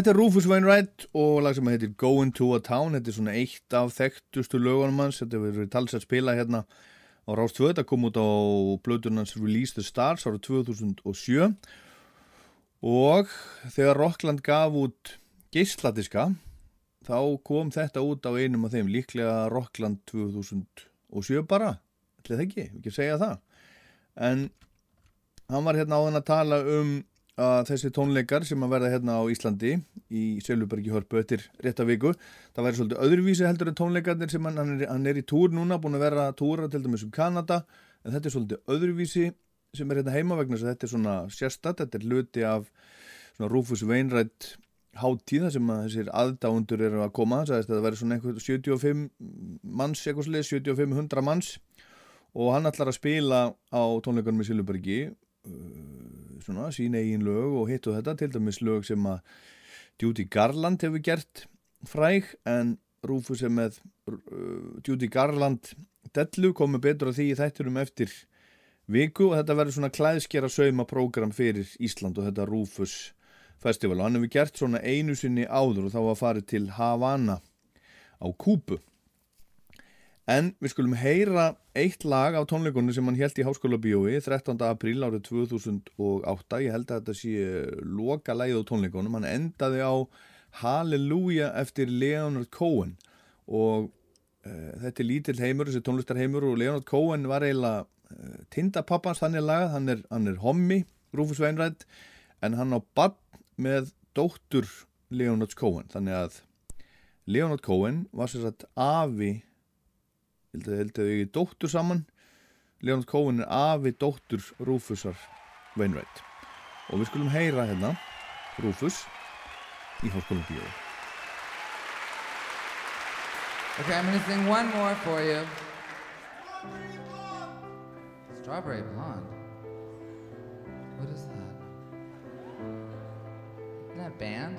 Þetta er Rufus Wainwright og lag sem heitir Going to a Town. Þetta er svona eitt af þekktustu lögunum hans. Þetta verið talsett spila hérna á Rást 2. Þetta kom út á blöðunans Release the Stars ára 2007 og þegar Rockland gaf út geisladiska þá kom þetta út á einum af þeim líklega Rockland 2007 bara. ætli það ekki, ekki segja það. En hann var hérna áðan að tala um að þessi tónleikar sem að verða hérna á Íslandi í Seljubergi Hörpu eftir rétta viku, það væri svolítið öðruvísi heldur en tónleikarnir sem hann, hann, er, hann er í túr núna, búin að vera að túra til dæmis um Kanada, en þetta er svolítið öðruvísi sem er hérna heima vegna þetta er svona sérstatt, þetta er hluti af svona Rufus Wainwright hátíða sem að þessir aðdáundur eru að koma, það væri svona einhver 75 manns, eitthvað svolítið 75-100 manns. Og hann ætlar að spila á tónleikunum í Siljubergi svona sín eigin lög og hitt og þetta til dæmis lög sem að Judy Garland hefur gert fræg en Rufus er með uh, Judy Garland dellu komið betur að því þætturum eftir viku og þetta verður svona klæðskjara sauma prógram fyrir Ísland og þetta Rufus festival. Og hann hefur gert svona einu sinni áður og þá var farið til Havana á Kúpu En við skulum heyra eitt lag á tónleikunni sem hann held í Háskóla Bíói 13. apríl árið 2008. Ég held að þetta sé loka lagið á tónleikunum. Hann endaði á Halleluja eftir Leonard Cohen og uh, þetta er lítill heimur, þessi tónlistarheimur og Leonard Cohen var eiginlega uh, tindapappans þannig lagað. Hann er, hann er hommi, Rufus Wainwright, en hann á bann með dóttur Leonard Cohen. Þannig að Leonard Cohen var sér satt afi held að þau ekki dóttur saman Leonard Cohen er afi dóttur Rufusar Wainwright og við skulum heyra hérna Rufus í Háskóla Bíó Okay, I'm gonna sing one more for you. Strawberry blonde. What is that? Isn't that band?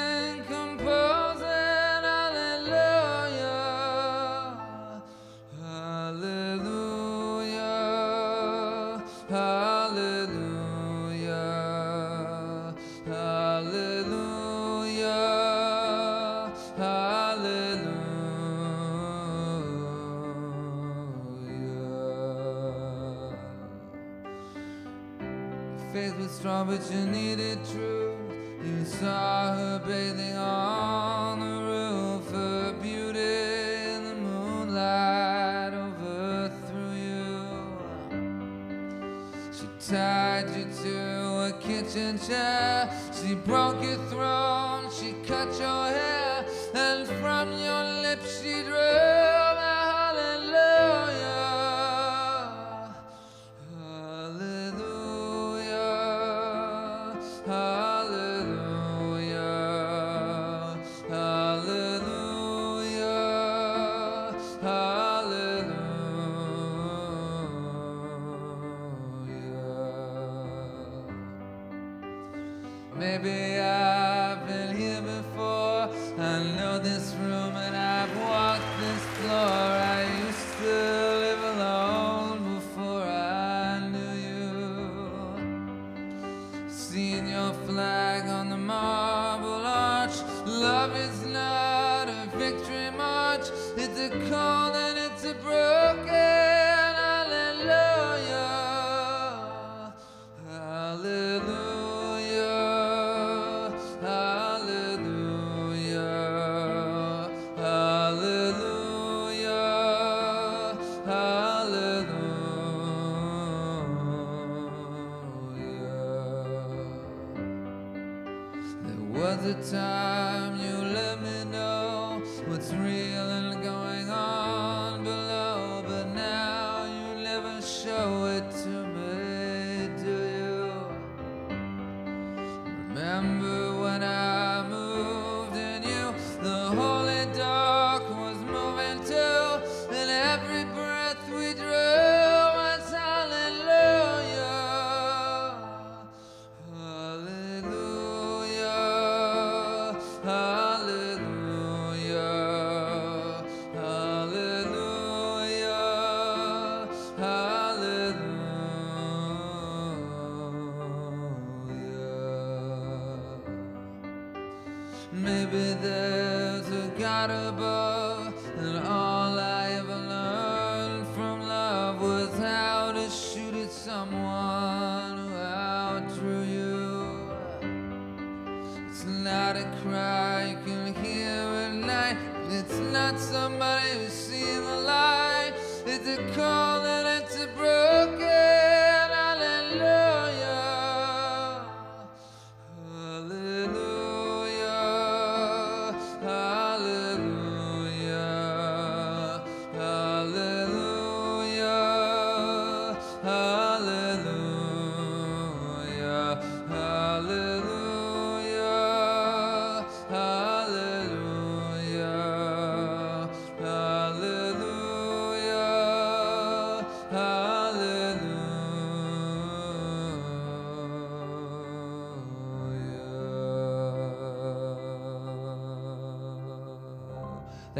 but you needed truth. You saw her bathing on the roof, her beauty in the moonlight overthrew you. She tied you to a kitchen chair. She broke your throne. She cut your hair. And from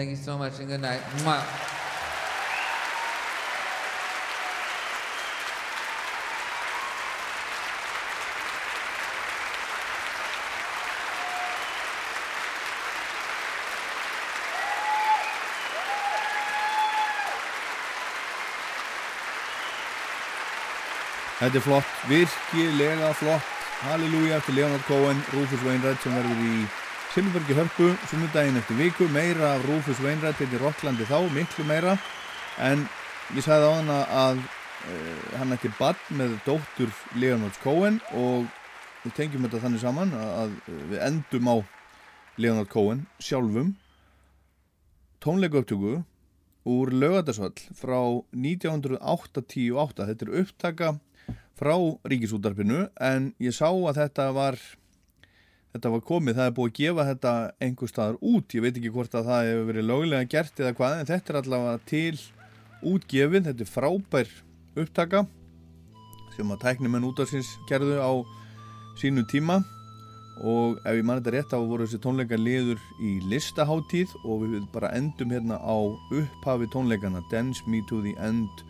Thank you so much and good night. Mwah. Þetta er flott, virkilega flott Halleluja eftir Leonard Cohen Rufus Wainwright sem verður í Silbergi hörpu, sunnudaginn eftir viku meira af Rufus Wainwright þetta er Rocklandi þá, miklu meira. En ég sagði á hana að uh, hann ætti bann með dóttur Leonard Cohen og við tengjum þetta þannig saman að, að við endum á Leonard Cohen sjálfum. Tónleiku upptöku úr lögadagsvall frá 1988 þetta er upptaka frá ríkisútarpinu en ég sá að þetta var þetta var komið, það er búið að gefa þetta einhver staðar út, ég veit ekki hvort að það hefur verið löglega gert eða hvað en þetta er allavega til útgefið þetta er frábær upptaka sem að tæknimenn útarsins gerðu á sínu tíma. Og ef ég man þetta rétt þá voru þessi tónleikar liður í listaháttíð og við bara endum hérna á upphafi tónleikana Dance Me to the End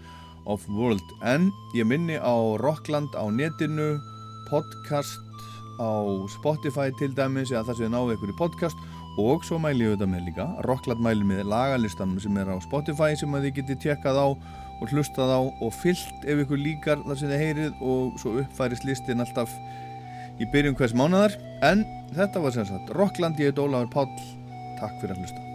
of World. En ég minni á Rockland á netinu podcast á Spotify til dæmis eða þar sem þið náðu ykkur í podcast. Og svo mæli ég auðvitað með líka Rockland mæli með lagalistanum sem er á Spotify sem þið getið tjekkað á og hlustað á og fyllt ef ykkur líkar þar sem þið heyrið og svo uppfærist listin alltaf í byrjun hvers mánadar en þetta var sem sagt Rockland, ég heit Ólafur Páll. Takk fyrir að hlusta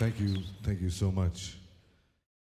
Thank you. Thank you so much.